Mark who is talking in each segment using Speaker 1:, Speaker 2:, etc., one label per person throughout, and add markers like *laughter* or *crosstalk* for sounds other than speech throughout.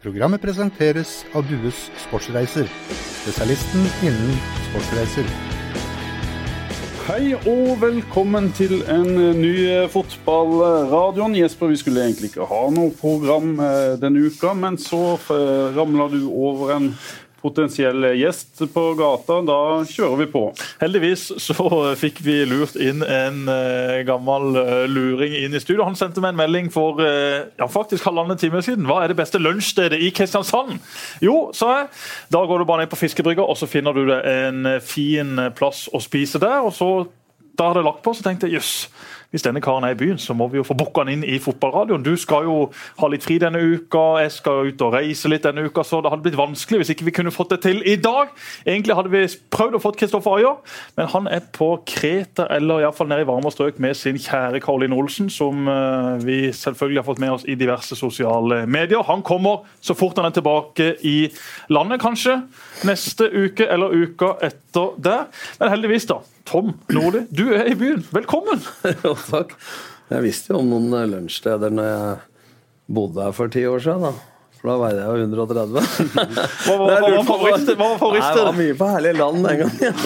Speaker 1: Programmet presenteres av Dues Sportsreiser, spesialisten innen sportsreiser.
Speaker 2: Hei og velkommen til en ny fotballradioen. Jesper, vi skulle egentlig ikke ha noe program eh, denne uka, men så eh, ramla du over en potensiell gjest på gata. Da kjører vi på.
Speaker 3: Heldigvis så fikk vi lurt inn en uh, gammel uh, luring inn i studio. Han sendte meg en melding for uh, ja, faktisk halvannen time siden. Hva er det beste lunsjstedet i Kristiansand? Jo, sa jeg. Da går du bare ned på fiskebrygga, og så finner du deg en fin plass å spise der. og så da hadde jeg lagt på, så tenkte jeg jøss, hvis denne karen er i byen, så må vi jo få booka han inn i fotballradioen. Du skal jo ha litt fri denne uka, jeg skal ut og reise litt denne uka, så det hadde blitt vanskelig hvis ikke vi kunne fått det til i dag. Egentlig hadde vi prøvd å få Kristoffer Ayer, men han er på Kreta, eller iallfall nede i varmere strøk med sin kjære Karoline Olsen, som uh, vi selvfølgelig har fått med oss i diverse sosiale medier. Han kommer så fort han er tilbake i landet, kanskje neste uke eller uka etter der. Men heldigvis, da. Tom Nordli, du er i byen. Velkommen! *laughs*
Speaker 4: jo, takk. Jeg visste jo om noen lunsjsteder når jeg bodde her for ti år siden. da. For da veide jeg jo 130.
Speaker 3: Hva var favorittstedet? *laughs*
Speaker 4: Det var mye på Herlig land den gangen.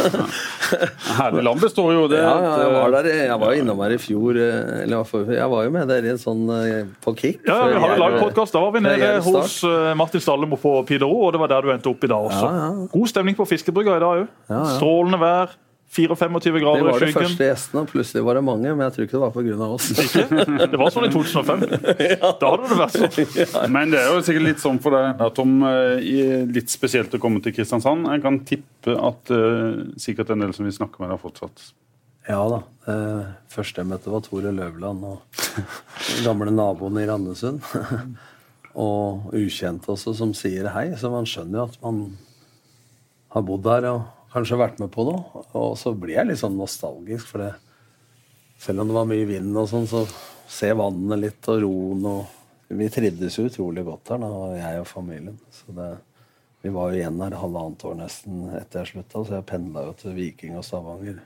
Speaker 4: *laughs*
Speaker 2: herlig land består jo det.
Speaker 4: Ja, ja, jeg var der, jeg var jo innom her i fjor. Eh, eller jeg var jo med dere i en sånn eh, på Kick.
Speaker 3: Ja, vi hadde lagd podkast. Da var vi nede hos eh, Martin Stallemo på Pidero, og det var der du endte opp i dag også. Ja, ja. God stemning på fiskebrygga i dag òg. Strålende vær. 24 grader
Speaker 4: Det var de første gjestene, og plutselig var det mange. Men jeg tror ikke det var pga. oss.
Speaker 3: Ikke? Det var sånn i 2005. *laughs* Da hadde det vært sånn. *laughs*
Speaker 2: Men det er jo sikkert litt sånn for deg, Tom. Litt spesielt å komme til Kristiansand. Jeg kan tippe at uh, sikkert en del som vi snakker med deg fortsatt.
Speaker 4: Ja da. Uh, første jeg møtte, var Tore Løvland og den gamle naboen i Randesund. *laughs* og ukjente også, som sier hei. Så man skjønner jo at man har bodd der. og kanskje vært med på noe. Og så blir jeg litt sånn nostalgisk, for det, selv om det var mye vind og sånn, så se vannet litt og roen og Vi trivdes jo utrolig godt her, da, jeg og familien. Så det, vi var jo igjen her halvannet år nesten etter jeg slutta, så jeg pendla jo til Viking og Stavanger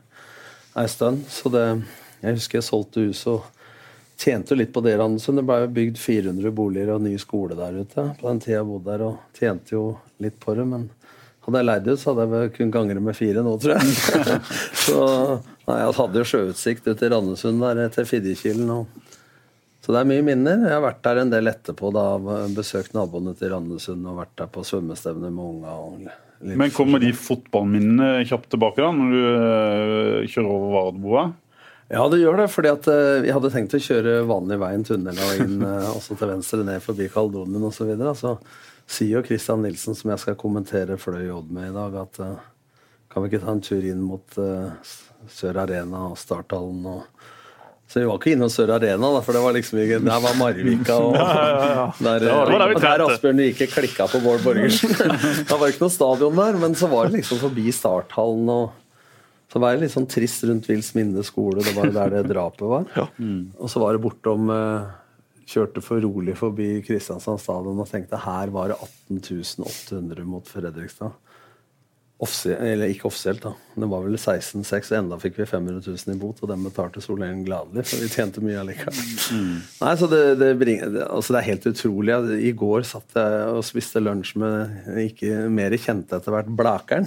Speaker 4: ei stund. Så det Jeg husker jeg solgte huset og tjente jo litt på det, Andersen. Det ble jo bygd 400 boliger og ny skole der ute på den tida jeg bodde der, og tjente jo litt på det, men hadde jeg leid ut, så hadde jeg vel kun gangre med fire nå, tror jeg. *laughs* så nei, Jeg hadde jo sjøutsikt ut til Randesund der til Fidjekilen. Så det er mye minner. Jeg har vært der en del etterpå. da, Besøkt naboene til Randesund og vært der på svømmestevne med unga.
Speaker 2: Men kommer de fotballminnene kjapt tilbake da, når du uh, kjører over Vardboa?
Speaker 4: Ja, det gjør det. fordi at jeg hadde tenkt å kjøre vanlig vei, en tunnel og inn også til venstre ned forbi Kaldonien osv. Så, videre, så sier jo Christian Nilsen, som jeg skal kommentere Fløy Odd med i dag, at uh, kan vi ikke ta en tur inn mot uh, Sør Arena og Starthallen og så vi var ikke innom Sør Arena, da, for det var liksom ikke, der var Marvika og *laughs* ja, ja, ja. Der, der, der Asbjørn Vike klikka på Bård Borgersen. *laughs* det var ikke noe stadion der, men så var det liksom forbi Starthallen og så var det litt sånn trist rundt Vils Minde skole, det var der det drapet var. Mm. Og så var det bortom uh, kjørte for rolig forbi Kristiansand stadion og tenkte her var det 18.800 mot Fredrikstad. Offisielt, eller ikke offisielt, da. Det var vel 16,6, og enda fikk vi 500 000 i bot. Og den betalte Solén gladelig, for vi tjente mye allikevel. Mm. Nei, så det, det, bringer, det, altså det, er helt utrolig. I går satt jeg og spiste lunsj med ikke mer kjente etter hvert Blakeren.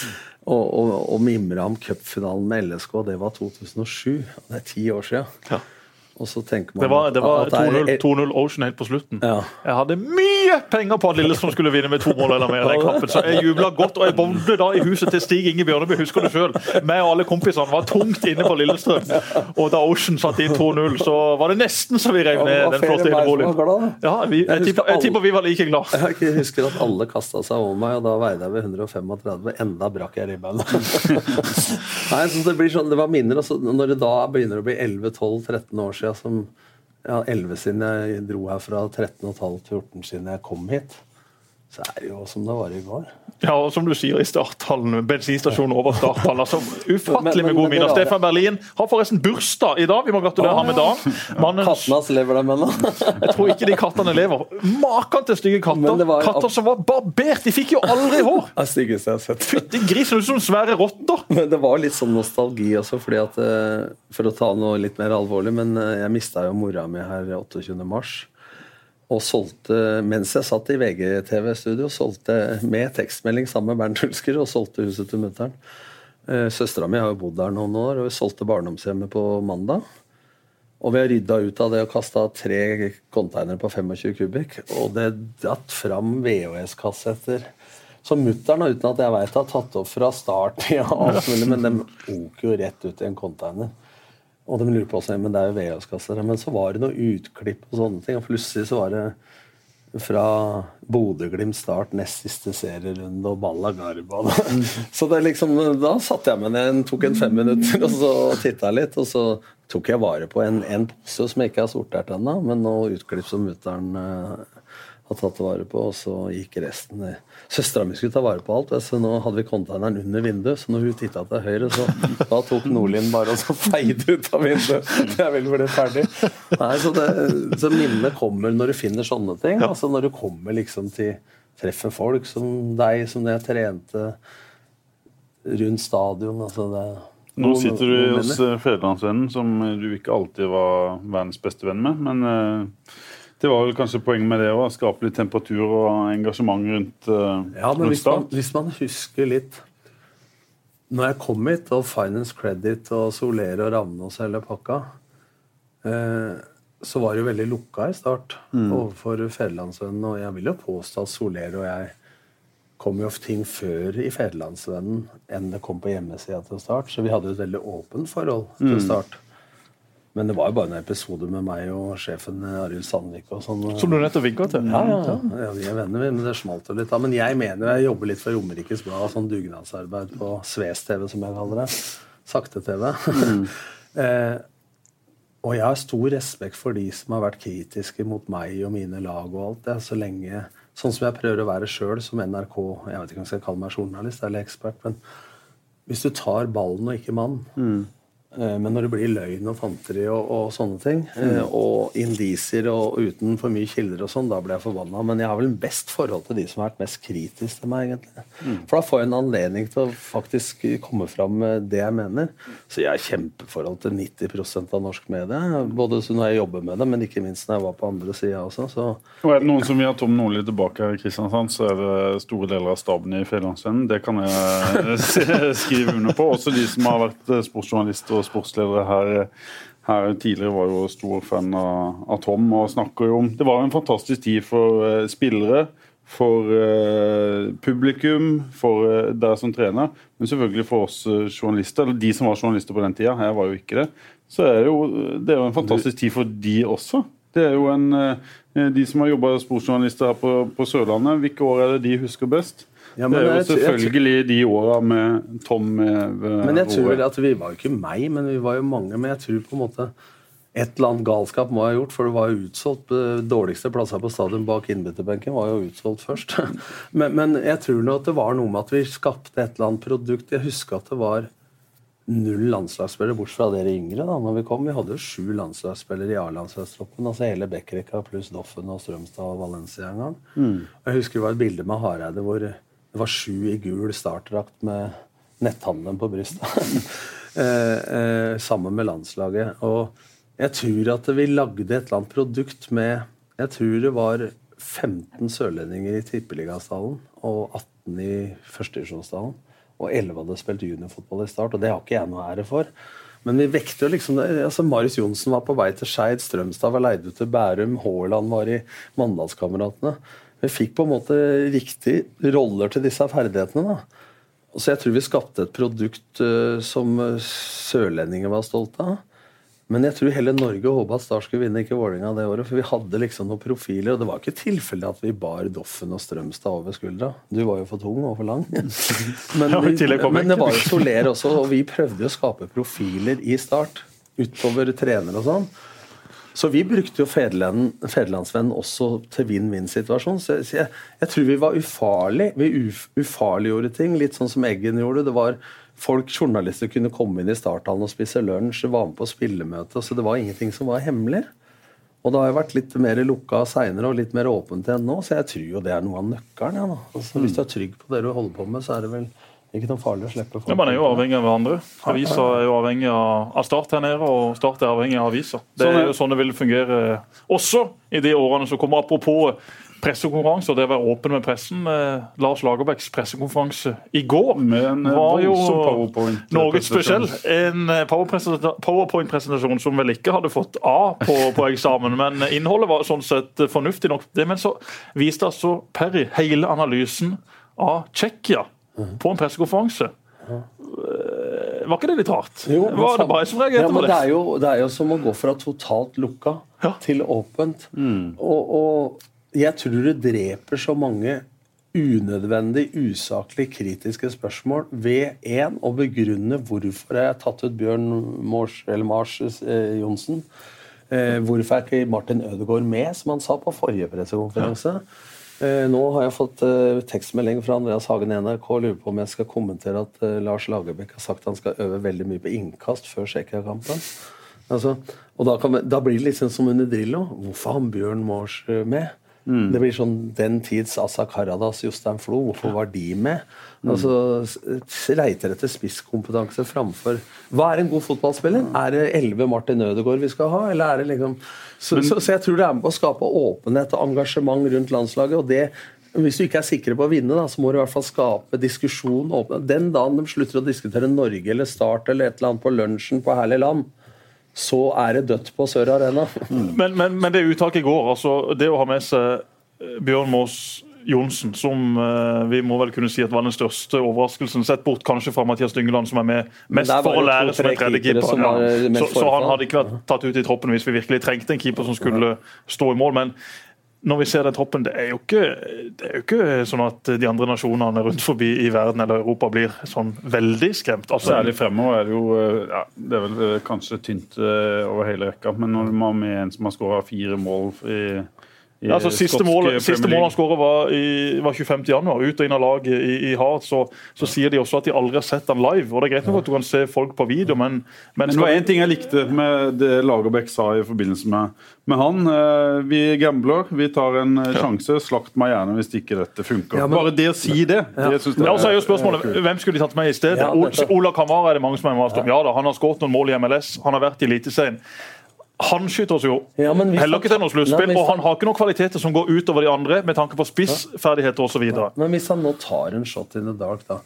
Speaker 4: *laughs* og, og, og mimra om cupfinalen med LSK, det var 2007. Det er ti år siden. Ja. Og så tenker man
Speaker 3: Det var, det var 2-0 Ocean helt på slutten. Ja. Jeg hadde mye penger på at Lillestrøm skulle vinne med to mål eller mer. den kampen, Så jeg jubla godt. Og jeg bodde da i huset til Stig Inge Bjørneby, husker du sjøl. Meg og alle kompisene var tungt inne på Lillestrøm. Og da Ocean satte inn 2-0, så var det nesten så vi rev ned den flotte inneboligen. Ja, vi, jeg, tipper, jeg tipper vi var like glad. *laughs*
Speaker 4: Jeg husker at alle kasta seg over meg, og da veide jeg ved 135. Enda brakk jeg ribbeina. *laughs* Nei, så det blir sånn, det var minner. Altså, når det da begynner å bli 11-12-13 år siden siden som ja, 11 siden jeg dro her fra 13,5-14 siden jeg kom hit. Så er det jo som det var i går.
Speaker 3: Ja, og som du sier i starthallen, bensinstasjonen over starthallen. altså *laughs* Ufattelig med gode minner. Stefan Berlin har forresten bursdag i dag. Vi må gratulere ham med dagen.
Speaker 4: Mannens... Kattene hans lever dem ennå. *laughs*
Speaker 3: jeg tror ikke de kattene lever. Maken til stygge katter. Katter som var barbert! De fikk jo aldri hår! *laughs*
Speaker 4: Det styggeste jeg har sett.
Speaker 3: Fytti grisen, ut som svære rotter!
Speaker 4: Men det var litt sånn nostalgi også, fordi at eh, For å ta noe litt mer alvorlig, men eh, jeg mista jo mora mi her 28. mars. Og solgte, mens jeg satt i VGTV-studio, solgte med tekstmelding sammen med Bernt Hulsker og solgte huset til mutter'n. Eh, Søstera mi har jo bodd der noen år, og vi solgte barndomshjemmet på mandag. Og vi har rydda ut av det og kasta tre containere på 25 kubikk. Og det datt fram VHS-kassetter som mutter'n, uten at jeg veit, har tatt opp fra start. Ja, men de oker jo rett ut i en container. Og de lurer på seg, men det er jo VHS-kasser. Men så var det noe utklipp og sånne ting. Og plutselig så var det fra Bodø-Glimt start, nest siste serierunde og Balla Garba. *laughs* Så det liksom, da satte jeg meg ned, tok en fem minutter og så titta litt. Og så tok jeg vare på en, en pose som jeg ikke har sortert ennå, men noe utklipp som mutter'n uh, har tatt vare på, og så gikk resten ned. Søstera mi skulle ta vare på alt, så nå hadde vi containeren under vinduet. Så når hun titta til høyre, så *laughs* da tok Nordlien bare og så feide ut av vinduet. Jeg vil bli ferdig. Nei, Så, det, så minnene kommer når du finner sånne ting. Altså når du kommer liksom til Treffer folk som deg, som jeg trente rundt stadion. altså det
Speaker 2: Nå sitter du hos Fedrelandsvennen, som du ikke alltid var verdens beste venn med. men... Uh det var vel kanskje poenget med det å skape litt temperatur og engasjement rundt uh,
Speaker 4: Ja, men hvis man, hvis man, husker litt Når jeg kom hit, og Finance Credit og Solere og Ravnås hele pakka, eh, så var det jo veldig lukka i start mm. overfor Federlandsvennen. Og jeg vil jo påstå at Soler og jeg kom jo ting før i Federlandsvennen enn det kom på hjemmesida til start. Så vi hadde et veldig åpent forhold til mm. Men det var jo bare en episode med meg og sjefen Arild Sandvik. og sånn.
Speaker 3: Som du nettopp vinka til?
Speaker 4: Ja, ja, ja, vi er venner, men det smalt jo litt. da. Men jeg mener jeg jobber litt for Romerikes Blad, sånn dugnadsarbeid på Sves-TV, som jeg kaller det. Sakte-TV. Mm. *laughs* eh, og jeg har stor respekt for de som har vært kritiske mot meg og mine lag og alt det, så lenge Sånn som jeg prøver å være sjøl som NRK Jeg vet ikke om jeg skal kalle meg journalist eller ekspert, men hvis du tar ballen og ikke mannen, mm Eh, men når det blir løgn og fanteri og, og sånne ting, mm. og indisier og uten for mye kilder og sånn, da blir jeg forbanna. Men jeg har vel best forhold til de som har vært mest kritiske til meg, egentlig. Mm. For da får jeg en anledning til å faktisk komme fram med det jeg mener. Så jeg har kjempeforhold til 90 av norsk medie. Både når jeg jobber med det, men ikke minst når jeg var på andre sida også. Så.
Speaker 2: Og er det noen som vil ha Tom Nordli tilbake her i Kristiansand, så er det store deler av staben i Fjellandsvennen. Det kan jeg *laughs* skrive under på. Også de som har vært sportsjournalister og sportsledere her, her tidligere var jo stor fan av, av, Tom og snakker jo om Det var en fantastisk tid for uh, spillere, for uh, publikum, for uh, deg som trener, men selvfølgelig for oss journalister, eller de som var journalister på den tida. Jeg var jo ikke det. Så er det jo, det er jo en fantastisk tid for de også. Det er jo en, De som har jobba sportsjournalister her på, på Sørlandet, hvilke år er det de husker best? Ja, det er jo selvfølgelig jeg, de åra med Tom
Speaker 4: Men jeg tror at vi var jo ikke meg, men vi var jo mange. Men jeg tror på en måte et eller annet galskap må jeg ha gjort, for det var jo utsolgt. Dårligste plasser på stadion bak innbytterbenken var jo utsolgt først. *laughs* Men, men, jeg tror nå at det var noe med at vi skapte et eller annet produkt. Jeg husker at det var null landslagsspillere, bortsett fra dere yngre. da, når Vi kom. Vi hadde jo sju landslagsspillere i A-landslagstroppen. altså Hele Bekkerekka pluss Doffen og Strømstad og Valencia en gang. Mm. Jeg husker det var et bilde med Hareide hvor det var sju i gul startdrakt med netthandelen på brystet. *laughs* eh, eh, sammen med landslaget. Og jeg tror at vi lagde et eller annet produkt med Jeg tror det var 15 sørlendinger i Tippeligastallen og 18 i førstedivisjonsdalen. Og 11 hadde spilt juniorfotball i start, og det har ikke jeg noe ære for. Men vi vekte jo liksom altså Marius Johnsen var på vei til Skeid, Strømstad var leid ut til Bærum, Haaland var i Mandalskameratene. Vi fikk på en måte riktig roller til disse ferdighetene. da. Så jeg tror vi skapte et produkt uh, som sørlendinger var stolte av. Men jeg tror hele Norge håpa at Start skulle vinne, ikke Vålerenga det året. For vi hadde liksom noen profiler, og det var ikke tilfelle at vi bar Doffen og Strømstad over skuldra. Du var jo for tung og for lang. *laughs* Men, vi, men det var jo Soler også, og vi prøvde jo å skape profiler i Start. Utover trenere og sånn. Så vi brukte jo Federlandsvennen også til vinn-vinn-situasjon. Så jeg, jeg, tror vi var ufarlige. Vi uf, ufarliggjorde ting, litt sånn som Eggen gjorde. Det var Folk, journalister, kunne komme inn i starthallen og spise lunsj, var med på spillemøte. Så det var ingenting som var hemmelig. Og det har jo vært litt mer lukka seinere og litt mer åpent enn nå, så jeg tror jo det er noe av nøkkelen. Ja, altså, hvis du er trygg på det du holder på med, så er det vel Ikke noe farlig å slippe
Speaker 3: Ja, Man er jo avhengig av hverandre. Avisa er jo avhengig av, Start her nede, og Start er avhengig av aviser. Det
Speaker 2: Sånn
Speaker 3: er jo sånn det vil fungere også i de årene som kommer. Apropos pressekonferanse og det å være åpen med pressen. Eh, Lars Lagerbäcks pressekonferanse i går var jo noe. Spesiell. En eh, powerpoint-presentasjon som vel ikke hadde fått A på, på eksamen, men innholdet var sånn sett fornuftig nok. Det, men så viste altså Perry hele analysen av Tsjekkia på en pressekonferanse. Eh, Var ikke det litt rart?
Speaker 4: Jo,
Speaker 3: var det bare som reagerte
Speaker 4: ja,
Speaker 3: på
Speaker 4: men
Speaker 3: det?
Speaker 4: det? Er jo, det er jo som å gå fra totalt lukka
Speaker 3: Ja.
Speaker 4: til åpent. Og, og jeg tror det dreper så mange unødvendig, usaklig kritiske spørsmål ved én å begrunne hvorfor jeg har tatt ut Bjørn Mors, eller Mars eh, Johnsen. Eh, hvorfor er ikke Martin Ødegaard med, som han sa på forrige pressekonferanse? Eh, nå har jeg fått eh, tekstmelding fra Andreas Hagen i NRK og lurer på om jeg skal kommentere at eh, Lars Lagerbäck har sagt han skal øve veldig mye på innkast før Tsjekkia-kampen. Altså, og da, kan, da blir det liksom som under Drillo. Hvorfor har Bjørn Mors eh, med? Det blir sånn den tids Asa Karadas, Jostein Flo. Hvorfor var de med? Altså, s- Leiter etter spisskompetanse framfor Hva er en god fotballspiller? Er det 11 Martin Ødegaard vi skal ha, eller er det liksom så, så, så jeg tror det er med på å skape åpenhet og engasjement rundt landslaget. og det hvis du ikke er sikre på å vinne, da, så må du i hvert fall skape diskusjon. åpne. Den dagen de slutter å diskutere Norge eller Start eller et eller annet på lunsjen på Herlig land, så er det dødt på Sør Arena. *laughs*
Speaker 3: Men, men, men det uttaket i går, altså det å ha med seg eh, Bjørn Maas Johnsen, som eh, vi må vel kunne si at var den største overraskelsen, sett bort kanskje fra Mathias Dyngeland, som er med mest for å lære som en tredje
Speaker 4: keepere
Speaker 3: keeper.
Speaker 4: som var
Speaker 3: Ja. Så, så han hadde ikke vært tatt ut i troppen hvis vi virkelig trengte en keeper som skulle stå i mål. men når vi ser den troppen, det er, jo ikke, det er jo ikke sånn at de andre nasjonene rundt forbi i verden eller Europa blir sånn veldig skremt. Altså,
Speaker 2: Særlig fremover er det jo ja, Det er vel kanskje tynt eh, over hele rekka, men når man har med en som har skåra fire mål i
Speaker 3: Ja, altså Siste mål, siste mål han skåret var, i- var 25. januar, ut og inn av laget i, i Hart. Så, så sier de også at de aldri har sett han live. og Det er greit nok at du kan se folk på video, men, men
Speaker 2: Men det var én ting jeg likte med det Lagerbäck sa i forbindelse med, med han. Eh, Vi gambler, vi tar en ja. sjanse. Slakt meg gjerne hvis ikke dette funker.
Speaker 4: Ja, men-
Speaker 2: Bare det å si det, det
Speaker 3: Ja, og så er jo spørsmålet, Hvem skulle de tatt med i stedet?
Speaker 4: Ja,
Speaker 3: Ola Kamara er det mange som har mast om. Ja da, han har skåret noen mål i MLS, han har vært i Eliteserien. Han skyter oss jo
Speaker 4: Ja,
Speaker 3: heller ikke til noe sluttspill, og han har ikke noen kvaliteter som går utover de andre med tanke på spissferdigheter osv.
Speaker 4: Men hvis han nå tar en shot in the dark, da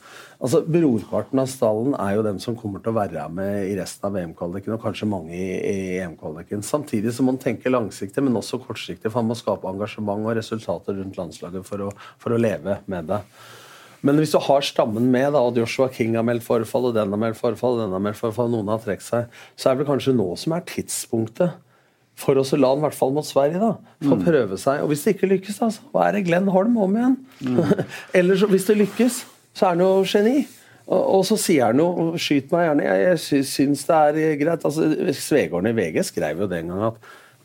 Speaker 4: altså Brorparten av stallen er jo dem som kommer til å være med i resten av VM-kvaliken, og kanskje mange i, i EM-kvaliken. Samtidig så må han tenke langsiktig, men også kortsiktig, for han må skape engasjement og resultater rundt landslaget for å, for å leve med det. Men hvis du har stammen med, da, og Joshua King har meldt forfall, og den har meldt forfall, og den har meldt forfall, noen har trukket seg, så er det kanskje nå som er tidspunktet for oss å la han i hvert fall mot Sverige da, få prøve seg. Og hvis det ikke lykkes, da, så er det Glenn Holm om igjen. *laughs* Eller så, hvis det lykkes, så er han jo geni. Og, og så sier han jo 'skyt meg gjerne'. Jeg, jeg sy- syns det er greit. Altså, Svegården i VG skrev jo den gang at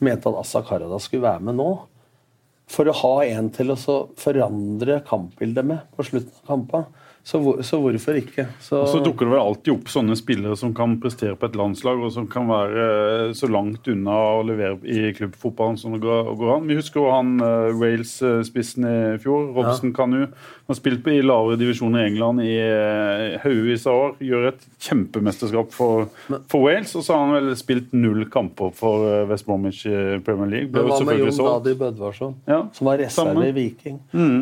Speaker 4: mente at Assa Karadas skulle være med nå. For å ha en til å så forandre kampbildet med på slutten av kampen. Så, hvor, så hvorfor ikke? Så,
Speaker 2: Og så dukker det vel alltid opp sånne spillere som kan prestere på et landslag, og som kan være eh, så langt unna å levere i klubbfotballen som det går, går an. Vi husker jo han eh, Wales-spissen i fjor, Robson Kanu. Han har spilt i lavere divisjoner i England i eh, haugevis av år. Gjør et kjempemesterskap for, for Wales. Og så har han vel spilt null kamper for eh, West Bromwich i Premier League. Ble
Speaker 4: Men hva med Jon. Dadi Bødvarsson,
Speaker 2: Ja,
Speaker 4: som var reserve i Viking?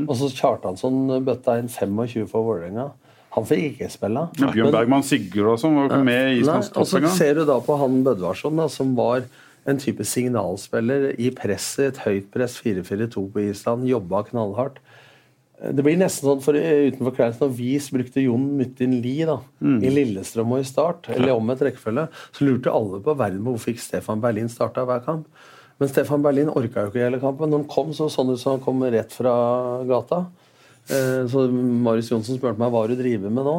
Speaker 4: Og så Kjartansson bøtta inn 25 for Vålerenga. Han fikk ikke spille.
Speaker 2: Men Bjørn Bergman Sigurdasson var jo ikke med i
Speaker 4: Nei,
Speaker 2: Islands
Speaker 4: og så ser du da på han Bødvarsson, da, som var en type signalspiller i presset, et høyt press, 4-4-2 på Island, jobba knallhardt. Det blir nesten sånn, for utenfor Cranston Når vi brukte Jon Myttin Lie da, i Lillestrøm og i Start, eller om et rekkefølge, så lurte alle på verden på hvorfor ikke Stefan Berlin starta hver kamp. Men Stefan Berlin orka jo ikke hele kampen. Når han kom, så sånn ut som han kom rett fra gata. Eh, Så Marius Johnsen spurte meg hva du driver med nå.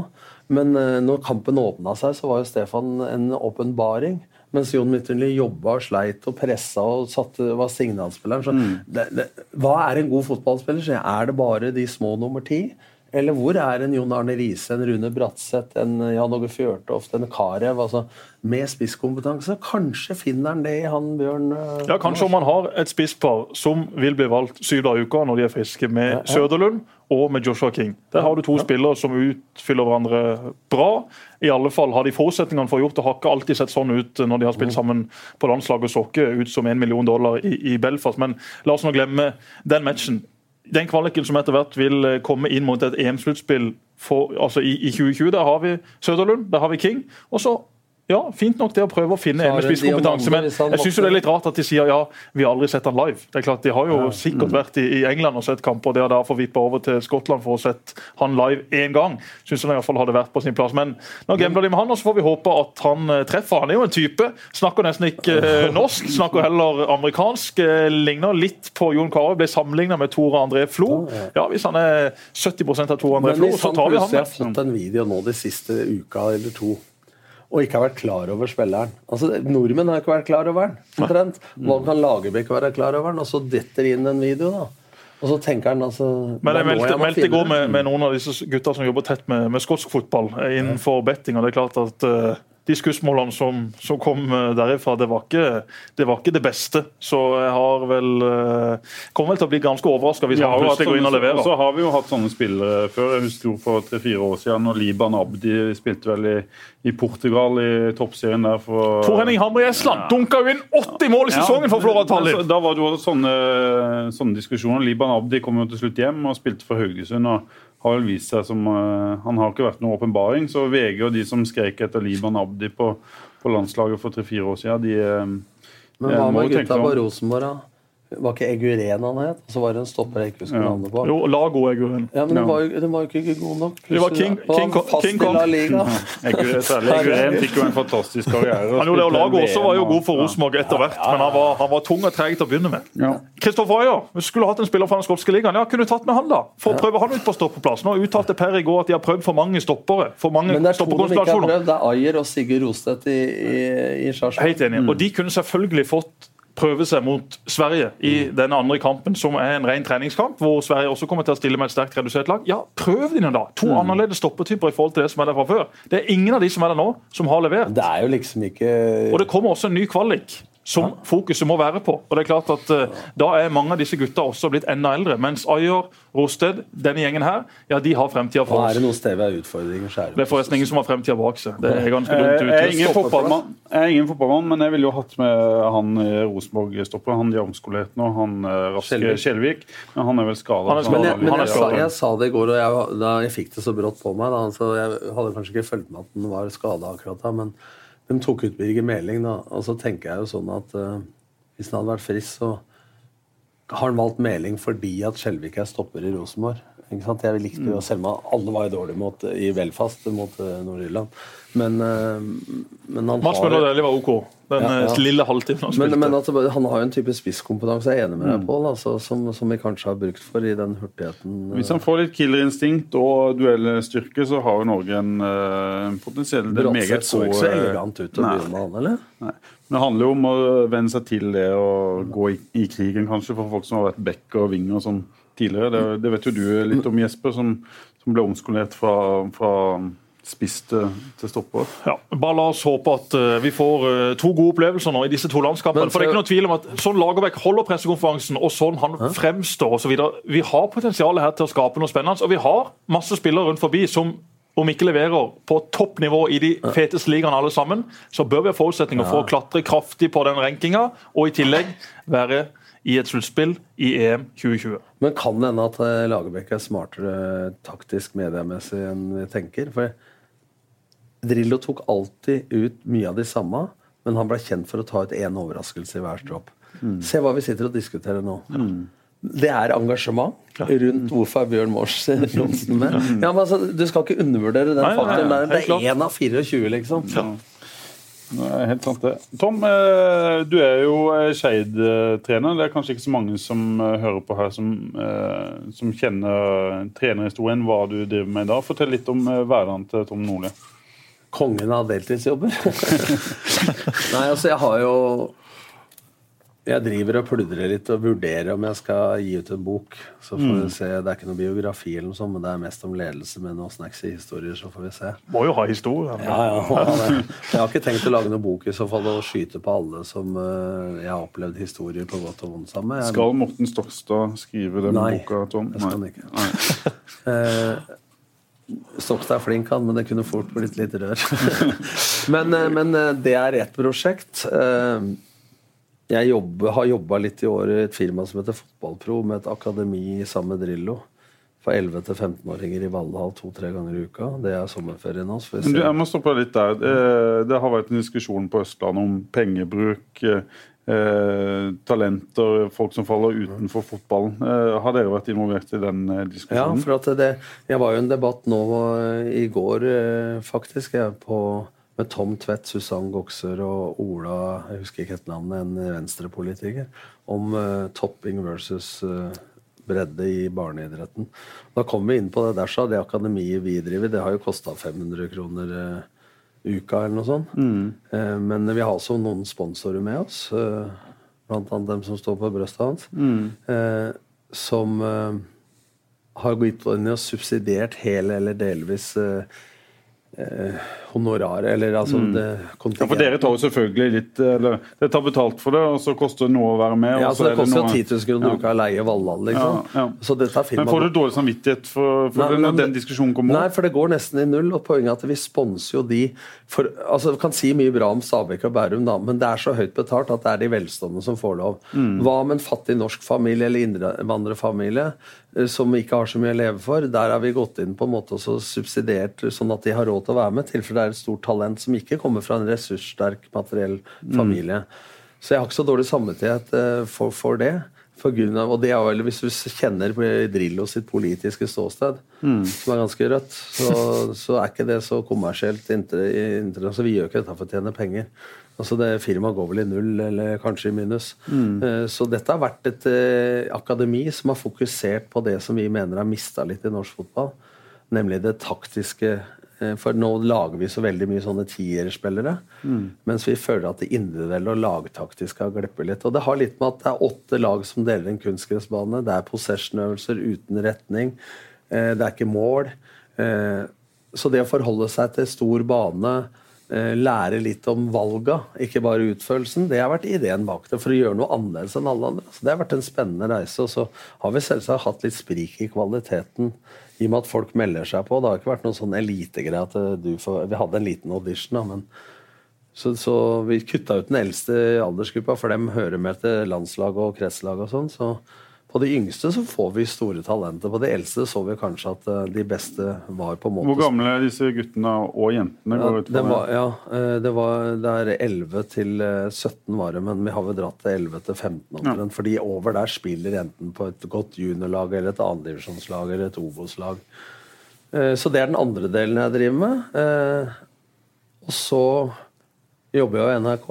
Speaker 4: Men eh, når kampen åpna seg, så var jo Stefan en åpenbaring. Mens Jon Mytterli jobba og sleit og pressa og satte, var signalspilleren. Så det, det, hva er en god fotballspiller? Er det bare de små nummer ti? Eller hvor er en Jon Arne Riise, en Rune Bratseth, en Jan Åge Fjørtoft, en Carew? Altså, med spisskompetanse. Kanskje finner han det i han Bjørn uh,
Speaker 3: Ja, Kanskje om han har et spisspar som vil bli valgt syv dager i uka når de er friske, med ja, ja. Søderlund og med Joshua King. Der har du to ja. spillere som utfyller hverandre bra. I alle fall har de forutsetningene for å gjort det. Har ikke alltid sett sånn ut når de har spilt mm. sammen på landslaget og Sokke, ut som en million dollar i, i Belfast. Men la oss nå glemme den matchen den kvaliken som etter hvert vil eh, komme inn mot et EM-sluttspill altså i, i, 2020, der har vi Søderlund, der har vi King. Og så ja, fint nok det å prøve å finne en med spisskompetanse, men jeg syns det er litt rart at de sier ja, vi har aldri sett han live. Det er klart, De har jo ja. sikkert vært i, i, England og sett kamper, har derfor vippa over til Skottland for å sett han live én gang. Syns han iallfall hadde vært på sin plass. Men nå gambler de med han, og så får vi håpe at han uh, treffer. Han er jo en type. Snakker nesten ikke uh, *laughs* norsk, snakker heller amerikansk. Uh, ligner litt på Jon Carew, ble sammenligna med Tore André Flo. Ja, Hvis han er 70 av Tore André Flo, så tar vi han.
Speaker 4: Men hvis han plutselig har fått en video nå de siste uka eller to og ikke har vært klar over spilleren. Altså, Nordmenn har ikke vært klar over den. omtrent. Nå kan Lagerbäck være klar over den, og så detter inn en video. da. Og så tenker han altså
Speaker 3: Men jeg meldte, meldte i går med, med, noen av disse gutta som jobber tett med, med skotsk fotball innenfor betting, og det er klart at uh, de skussmålene som, som, kom eh, derifra, det var, ikke, det var, ikke, det beste. Så jeg har vel eh, kommer vel til å bli ganske overraska hvis han plutselig går inn og leverer.
Speaker 2: Så har vi jo hatt sånne spillere før. Jeg husker for tre-fire år siden når Liban Abdi spilte vel i, i Portugal i toppserien der for
Speaker 3: Tor Henning Hamre i Estland ja. dunka jo inn 80 mål i sesongen ja, for Flora Tallinn!
Speaker 2: Da var det jo sånne, sånne diskusjoner. Liban Abdi kom jo til slutt hjem og spilte for Haugesund. og har vel vist seg som uh, Han har ikke vært noen åpenbaring. Så VG og de som skrek etter Liban Abdi på, på landslaget for tre-fire år siden, de uh,
Speaker 4: Men hva med gutta på Rosenborg, da? Var ikke Eguren han het? Så var det en stopper jeg ikke husker ja. navnet på.
Speaker 3: Jo, Lago Eguren.
Speaker 4: Ja, men den var, jo, den var jo ikke god nok.
Speaker 3: Det var King, King, King, King Kong.
Speaker 2: Eguren fikk jo en fantastisk karriere.
Speaker 3: Han gjorde det, og Lago også var jo god for Rosenborg etter hvert, men han var, han var, tung og treg til å begynne med. Kristoffer ja. Ayer, vi skulle hatt en spiller fra den skotske ligaen. Ja, kunne tatt med han, da. For å prøve han ut på stoppeplass. Nå uttalte Per i går at de har prøvd for mange stoppere. For mange
Speaker 4: men det er to de ikke har prøvd. Det er Ayer og Sigurd Rostedt i, i, i Sarpsborg.
Speaker 3: Helt enig. Og de kunne selvfølgelig fått prøve seg mot Sverige i mm. denne andre kampen, som er en ren treningskamp, hvor Sverige også kommer til å stille med et sterkt redusert lag. Ja, prøv dine da! To mm. annerledes stoppetyper i forhold til det som er der fra før. Det er ingen av de som er der nå, som har levert.
Speaker 4: Det er jo liksom ikke...
Speaker 3: Og det kommer også en ny kvalik som fokuset må være på. Og det er klart at uh, Da er mange av disse gutta også blitt enda eldre. Mens Ayer, Rosted, denne gjengen her, ja, de har fremtida for
Speaker 4: oss. Er det noen steder vi har utfordringer,
Speaker 3: er det er forresten ingen som har fremtida bak seg. Det er ganske
Speaker 2: dumt ut. Jeg er ingen fotballmann, jeg er ingen fotballmann, men jeg ville jo hatt med han Rosenborg-stopper. Han de omskolert nå, han eh, Raske Skjelvik. Men han er vel skada.
Speaker 4: Men, jeg, men jeg, sa, jeg, sa, det i går, og jeg, da jeg fikk det så brått på meg. Da, så jeg hadde kanskje ikke fulgt med at han var skada akkurat da. men de tok ut Birger Meling, da. Og så tenker jeg jo sånn at uh, hvis han hadde vært frisk, så har han valgt Meling fordi at Skjelvik er stopper i Rosenborg. Ikke sant? Jeg likte jo, mm. Selv om alle var jo dårlige mot, i Belfast mot uh, Nord-Irland. Men, uh, men han
Speaker 3: Mats har Møller var OK. Den ja, ja. lille halvtimen han
Speaker 4: spilte. Men, men altså, han har jo en type spisskompetanse, jeg er enig med deg, mm. Pål, altså, som, som, vi kanskje har brukt for i den hurtigheten.
Speaker 2: Hvis han får litt killerinstinkt og duellstyrke, så har jo Norge en en potensiell
Speaker 4: meget så ikke så elegant ut å begynne med han, eller?
Speaker 2: Nei. Men det handler jo om å venne seg til det og gå i, i, krigen, kanskje, for folk som har vært back og wing og sånn tidligere. Det, det, vet jo du litt om, Jesper, som, som ble omskolert fra, fra spiss til, til stopper.
Speaker 3: Ja, bare la oss håpe at uh, vi får uh, to gode opplevelser nå i disse to landskampene. For det er ikke noe tvil om at Sånn Lagerbäck holder pressekonferansen, og sånn han Hæ? fremstår osv. Så vi har potensial her til å skape noe spennende, og vi har masse spillere rundt forbi som om ikke leverer på toppnivå i de feteste ligaene alle sammen, så bør vi ha forutsetninger for å klatre kraftig på den rankinga, og i tillegg være i et sluttspill i EM 2020.
Speaker 4: Men kan det hende at eh, Lagerbäck er smartere taktisk mediemessig enn vi tenker? For Drillo tok alltid ut mye av de samme, men han ble kjent for å ta ut én overraskelse i hver stropp. Mm. Se hva vi sitter og diskuterer nå. Mm det er engasjement rundt hvorfor er Bjørn Mors *laughs* Johnsen med. Ja, men altså, Du skal ikke undervurdere den faktoren. Det er én av 24, liksom. Ja.
Speaker 2: Helt sant, det. Tom, eh, du er jo eh, Skeid-trener. Det er kanskje ikke så mange som eh, hører på her, som, som kjenner trenerhistorien, hva du driver med i dag. Fortell litt om hverdagen til Tom Nordli.
Speaker 4: Kongen av deltidsjobber. *laughs* Nei, altså, jeg har jo Jeg driver og pludrer litt og vurderer om jeg skal gi ut en bok. Så får vi se, Det er ikke noe biografi, eller noe sånt, men det er mest om ledelse med noen snacksy historier. Så får vi se.
Speaker 3: Må jo ha historie.
Speaker 4: Ja, ja. *laughs* Jeg har ikke tenkt å lage noen bok i så fall og skyte på alle som uh, jeg har opplevd historier på godt og vondt sammen med.
Speaker 2: Skal Morten Stokstad skrive den
Speaker 4: Nei,
Speaker 2: boka, Tom?
Speaker 4: Nei, det skal han ikke. *laughs* Eh, Stokstad er flink, han, men det kunne fort blitt litt rør. *laughs* men, eh, men eh, det er ett prosjekt. Eh, Jeg jobber, har jobba litt i år i et firma som heter Fotballpro, med et akademi sammen med Drillo. For 11- til 15-åringer i Valhall to-tre ganger i uka. Det er sommerferien hans.
Speaker 2: jeg må stoppe litt der. Det har vært en diskusjon på Østlandet om pengebruk, eh, talenter, folk som faller utenfor fotballen. Eh, Har dere vært involvert i den diskusjonen?
Speaker 4: Ja, for at det, jeg var jo en debatt nå eh, i går, eh, faktisk, jeg, på, med Tom Tvedt, Susann Gokser og Ola jeg husker ikke helt navnet, en venstrepolitiker, om eh, topping versus eh, bredde i barneidretten. Da kom vi inn på det der, så det akademiet vi driver, det har jo kosta 500 kroner eh, uka eller noe sånt. Mm. men vi har også noen sponsorer med oss, eh, blant annet dem som står på brøstet hans, mm. som eh, har gått inn og subsidiert hele eller delvis eh, eh, honoraret, eller altså det
Speaker 2: Ja, for dere tar jo selvfølgelig litt eller, Dere tar betalt for det, og så koster det noe å være med.
Speaker 4: Ja,
Speaker 2: og
Speaker 4: så Det
Speaker 2: er
Speaker 4: koster jo 10 000 kroner
Speaker 2: Ja.
Speaker 4: uka å leie Valhall. Liksom.
Speaker 2: Ja, ja.
Speaker 4: Så dette er
Speaker 2: Men får du dårlig samvittighet for, for
Speaker 4: Nei,
Speaker 2: det når
Speaker 4: men-
Speaker 2: den diskusjonen kommer
Speaker 4: Nei, for det går nesten i null. Og poenget er at vi sponser jo de for, altså vi kan si mye bra om Stabæk og Bærum, da, men det er så høyt betalt at det er de velstående som får lov.
Speaker 2: Mm.
Speaker 4: Hva med en fattig norsk familie eller innvandrerfamilie eh, som ikke har så mye å leve for? Der har vi gått inn på en måte også subsidiert sånn at de har råd til å være med, I tilfelle det er et stort talent som ikke kommer fra en ressurssterk materiell familie. Så jeg har ikke så dårlig samvittighet eh, for, for det. For grunn av, og det er vel, Hvis du kjenner Drillo sitt politiske ståsted, som er ganske rødt, så, så er ikke det så kommersielt Inter, inter, så Vi gjør ikke dette for å tjene penger. Altså det Firmaet går vel i null, eller kanskje i minus. Mm. Så dette har vært et eh, akademi som har fokusert på det som vi mener har mista litt i norsk fotball, nemlig det taktiske. Eh, For nå lager vi så veldig mye sånne tierspillere, mens vi føler at det individuelle og lagtaktiske har glippet litt. Og det har litt med at det er åtte lag som deler en kunstgressbane. Det er possession-øvelser uten retning. eh, Det er ikke mål. Eh, Så det å forholde seg til stor bane, eh, lære litt om valga, ikke bare utførelsen, det har vært ideen bak det. For å gjøre noe annerledes enn alle andre. Så det har vært en spennende reise. Og så har vi selvsagt hatt litt sprik i kvaliteten. I og med at folk melder seg på. Det har ikke vært noen sånn elitegreie at eh, du får Vi hadde en liten audition, da, men så, så vi kutta ut den eldste aldersgruppa, for dem hører med til landslag og kretslag og sånn. Så på de yngste så får vi store talenter. På de eldste så vi kanskje at eh, de beste var på en måte
Speaker 2: Hvor gamle er disse guttene og jentene?
Speaker 4: ja, det var, ja, eh, det var det er 11 til eh, 17 var det, men vi har vel dratt til 11 til 15 omtrent. Fordi over der spiller enten på et godt juniorlag eller et andredivisjonslag eller et Obos-lag. Eh, Så det er den andre delen jeg driver med. Eh, Og så jobber jeg i NRK.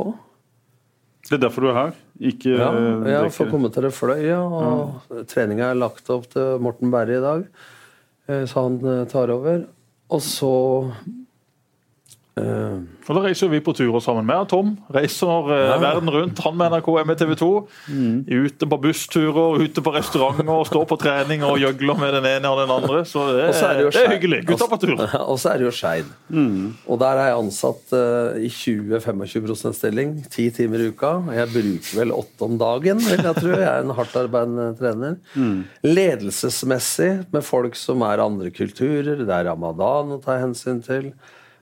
Speaker 2: Det er derfor du er her? Ikke
Speaker 4: Ja,
Speaker 2: eh,
Speaker 4: jeg får komme til det Fløya, og treninga er lagt opp til Morten Berre i dag, eh, så han eh, tar over. Og så
Speaker 3: Og Da reiser vi på turer sammen med Tom. Reiser ja. verden rundt. Han med NRK, jeg med TV 2. Ute på bussturer, ute på restauranter, står på trening og gjøgler med den ene og den andre. Så det,
Speaker 4: Og så er det
Speaker 3: det er hyggelig. Gutta på tur.
Speaker 4: Og så er det jo Skeid. Og der er jeg ansatt uh, i 20-25 stilling, ti timer i uka. Jeg bruker vel åtte om dagen, vil jeg tro. Jeg er en hardtarbeidende trener. Ledelsesmessig med folk som er andre kulturer. Det er ramadan å ta hensyn til.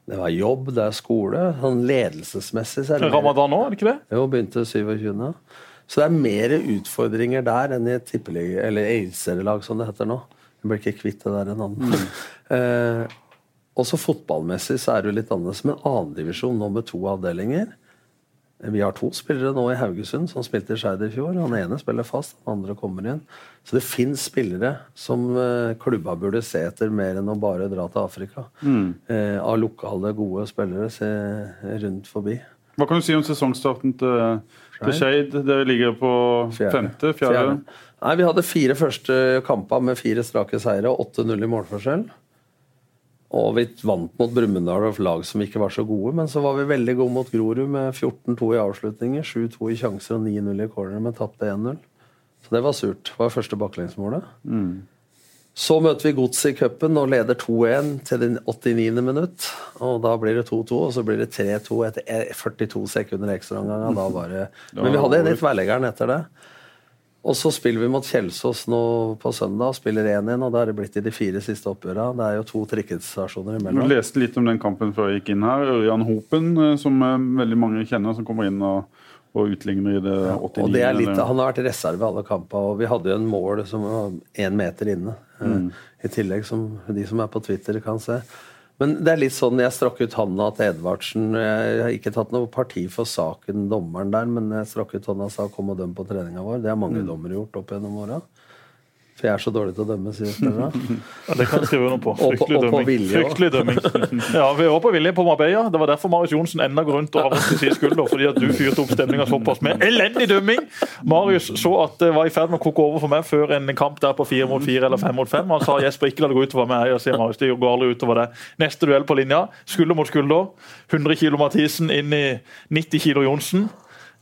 Speaker 4: Det var jobb, det er skole. Sånn ledelsesmessig så er det
Speaker 3: Ramadan òg, er det ikke det?
Speaker 4: jo, begynte 27. Så det er mer utfordringer der enn i et tippelige, eller eliteserielag, som det heter nå. Jeg blir ikke kvitt det der en annen. *laughs* eh, også fotballmessig så er det jo litt annerledes. Men annendivisjon nå med to avdelinger. Vi har to spillere nå i Haugesund som spilte i Skeid i fjor. Han ene spiller fast, den andre kommer inn. Så det fins spillere som eh, klubba burde se etter mer enn å bare dra til Afrika. Eh, av lokale, gode spillere se rundt forbi.
Speaker 2: Hva kan du si om sesongstarten til, til Skeid? Dere ligger på femte? Fjerde?
Speaker 4: Nei, Vi hadde fire første kamper med fire strake seire og 8-0 i målforskjell. Og vi vant mot Brumunddal og lag som ikke var så gode, men så var vi veldig gode mot Grorud med 14-2 i avslutninger, 7-2 i sjanser og 9-0 i corner, men tapte 1-0. Så det var surt. Det var første baklengsmålet. Så møter vi Godset i cupen og leder 2-1 til det 89. minutt. Og da blir det 2-2, og så blir det 3-2 etter 42 sekunder ekstraomgang. Men vi hadde en i tverleggeren etter det. Og så spiller vi mot Kjelsås nå på søndag, spiller 1-1, og da er det blitt i de fire siste oppgjørene. Det er jo to trikkestasjoner
Speaker 2: Du
Speaker 4: imellom.
Speaker 2: leste litt om den kampen før jeg gikk inn her. Ørjan Hopen, eh, som eh, veldig mange kjenner, som kommer inn og, og utligner i det 89.
Speaker 4: Og det er litt, Han har vært reserve i alle kamper, og vi hadde jo en mål som var én meter inne. Mm. I tillegg, som de som er på Twitter kan se. Men det er litt sånn, jeg strakk ut hånda til Edvardsen. Jeg har ikke tatt noe parti for saken, dommeren der, men jeg strakk ut hånda og sa kom og døm på treninga vår. Det har mange dommere gjort opp gjennom åra. For jeg er så dårlig til å dømme, sier spillerne. *laughs*
Speaker 3: Ja, det kan jeg skrive under på.
Speaker 4: Og på-
Speaker 3: Fryktelig
Speaker 4: og på
Speaker 3: dømming.
Speaker 4: vilje.
Speaker 3: Fryktelig dømming. *laughs* Ja, vi var på vilje på Marbella. Det var derfor Marius Johnsen enda går rundt og har vondt i sin skulder. Fordi at du fyrte opp stemninga såpass med elendig dømming. Marius så at det var i ferd med å koke over for meg før en kamp der på fire mot fire eller fem mot fem. Han sa Jesper ikke la det gå utover meg. Jeg sier Marius, det går aldri utover det. Neste duell på linja, skulder mot skulder. 100 kilo Mathisen inn i 90 kilo Johnsen.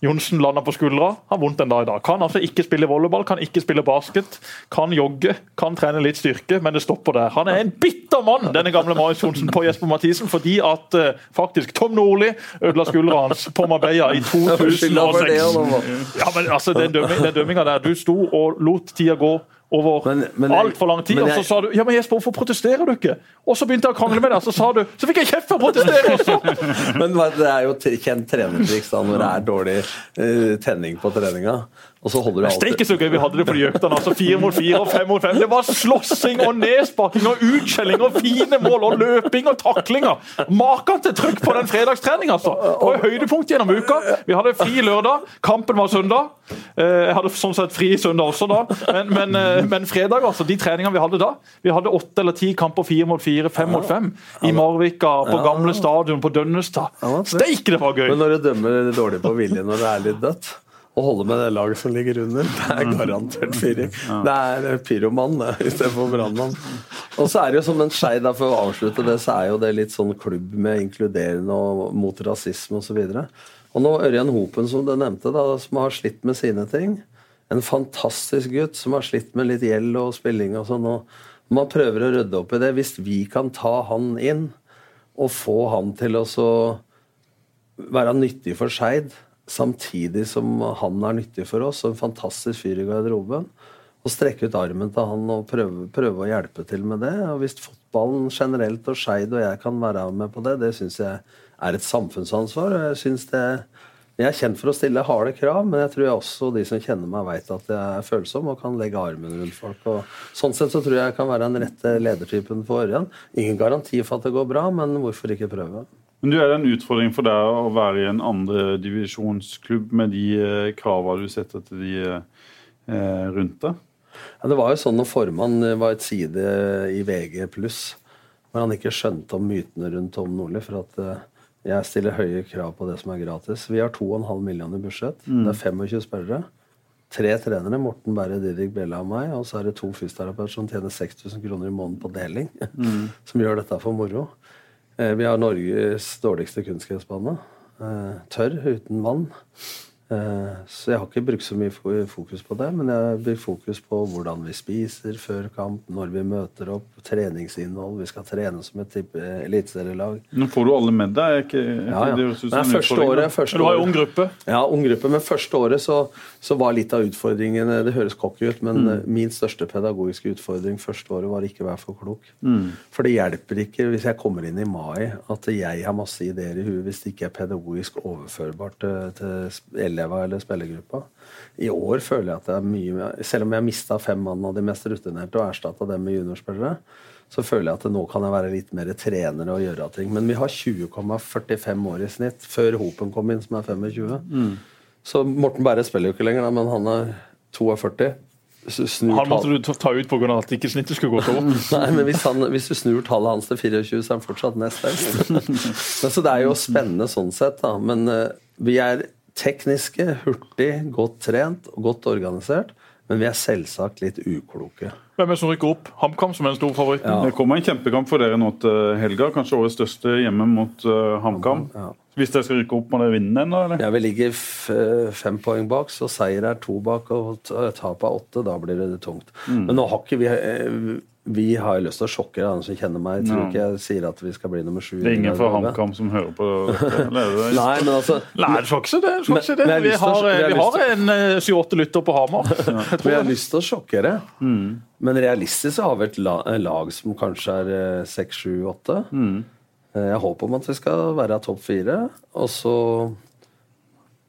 Speaker 3: Johnsen landa på skuldra, har vondt en dag i dag. Kan altså ikke spille volleyball, kan ikke spille basket, kan jogge, kan trene litt styrke, men det stopper der. Han er en bitter mann, denne gamle Marius Johnsen på Jesper Mathisen, fordi at uh, faktisk Tom Nordli ødela skuldra hans på Marbella i
Speaker 4: Skylda for det,
Speaker 3: 2006. Ja, men altså, den dømminga der, du sto og lot tida gå over altfor lang tid,
Speaker 4: men
Speaker 3: og så sa du ja, men Jesper, hvorfor protesterer du ikke? Og så begynte jeg å krangle med deg, så sa du så fikk jeg kjeft for å protestere også! *laughs*
Speaker 4: Men det er jo kjent trenertriks da, når det er dårlig uh, tenning på treninga. Og så holder du
Speaker 3: Steike så gøy vi hadde det på de øktene. altså Fire mot fire og fem mot fem. Det var slåssing og nedsparking og utskjelling og fine mål og løping og taklinger. Maken til trykk på den fredagstreninga, altså. Det høydepunkt gjennom uka. Vi hadde fri lørdag, kampen var søndag. Eh, Jeg hadde sånn sett fri søndag også, da. Men, men, eh, men fredag, altså. De treningene vi hadde da. Vi hadde åtte eller ti kamper fire mot fire, fem mot fem. I Marvika, på gamle stadion, på Dønnestad. Steike, det var gøy!
Speaker 4: Men når du dømmer dårlig på vilje når det er litt dødt, og holde med det laget som ligger under, det er garantert firing. Det er pyromann det, istedenfor brannmann. Og så er det jo som en skei, for å avslutte det, så er jo det litt sånn klubb med inkluderende og mot rasisme osv. Og, og nå Ørjan Hopen, som du nevnte, da, som har slitt med sine ting. En fantastisk gutt som har slitt med litt gjeld og spilling og sånn. og Man prøver å rydde opp i det. Hvis vi kan ta han inn og få han til å så være nyttig for Skeid, samtidig som han er nyttig for oss. og En fantastisk fyr i garderoben. Og strekke ut armen til han og prøve, prøve å hjelpe til med det. Og Hvis fotballen generelt og Skeid og jeg kan være med på det, det syns jeg er et samfunnsansvar. Jeg synes det jeg er kjent for å stille harde krav, men jeg tror jeg også de som kjenner meg, vet at jeg er følsom og kan legge armen rundt folk. Og sånn sett så tror jeg jeg kan være den rette ledertypen for Ørjan. Ingen garanti for at det går bra, men hvorfor ikke prøve?
Speaker 2: Men du, Er det en utfordring for deg å være i en andredivisjonsklubb med de eh, kravene du setter til de eh, rundt deg?
Speaker 4: Ja, det var jo sånn når formann var et side i VG+, hvor han ikke skjønte om mytene rundt Tom Nordli, for at eh, jeg stiller høye krav på det som er gratis. Vi har 2,5 millioner i budsjett. Det er 25 spørrere. Tre trenere, Morten Berre, Didrik Bella og meg, og så er det to fysioterapeuter som tjener 6000 kroner i måneden på deling, *laughs* som gjør dette for moro. Eh, Vi har Norges dårligste kunstgressbane. Eh, Tørr, uten vann. Eh, Så jeg har ikke brukt så mye fokus på det, men jeg blir fokus på hvordan vi spiser før kamp, når vi møter opp, treningsinnhold. Vi skal trene som et eliteserielag.
Speaker 2: Nå får du alle med deg. Ikke,
Speaker 4: Ja, ja.
Speaker 2: det er
Speaker 4: første året, første
Speaker 3: Du har jo ung gruppe.
Speaker 4: ja, ung gruppe, men første året så, så var litt av utfordringen Det høres cocky ut, men mm. min største pedagogiske utfordring første året var ikke å være for klok. For det hjelper ikke hvis jeg kommer inn i mai at jeg har masse ideer i huet hvis det ikke er pedagogisk overførbart til, til eleva eller spillergruppa. I år føler jeg at det er mye Selv om jeg mista fem mann av de mest rutinerte og erstatta dem med juniorspillere, så føler jeg at nå kan jeg være litt mer trener og gjøre ting. Men vi har 20,45 år i snitt før Hopen kom inn, som er 25. Så Morten Berre spiller jo ikke lenger, da, men han er 42. Så snur
Speaker 3: Han måtte du ta- ut pga. at ikke snittet skulle gå så opp. *laughs*
Speaker 4: Nei, men hvis, han, hvis du snur tallet hans til 24, så er han fortsatt nest best. *laughs* Så det er jo spennende sånn sett, da. Men uh, vi er tekniske, hurtig, godt trent og godt organisert. Men vi er selvsagt litt ukloke.
Speaker 3: Hvem er det som rykker opp? HamKam som er en stor favoritt.
Speaker 4: Ja.
Speaker 2: Det kommer en kjempekamp for dere nå til helga. Kanskje årets største hjemme mot uh, HamKam.
Speaker 4: Ja.
Speaker 2: Hvis dere skal rykke opp, må dere vinne den, eller?
Speaker 4: Ja, Vi ligger fem poeng bak, så seier er to bak og t- tap er åtte. Da blir det tungt. Men nå har ikke vi eh, Vi har jo lyst til å sjokke alle som kjenner meg. Jeg tror ikke jeg sier at vi skal bli nummer sju.
Speaker 2: Det er ingen fra. HamKam som hører på *laughs* dette? det-
Speaker 4: Nei, men altså
Speaker 3: Nei, det skal ikke det. skal ikke det.
Speaker 4: Men- jeg har
Speaker 3: Vi har, vi har en eh, syv-åtte lytter på Hamar. *laughs* Ja.
Speaker 4: Vi har lyst til å sjokkere. Men realistisk så har vi et lag som kanskje er eh, seks, sju, åtte. Eh, Jeg håper om at vi skal være topp fire. Og så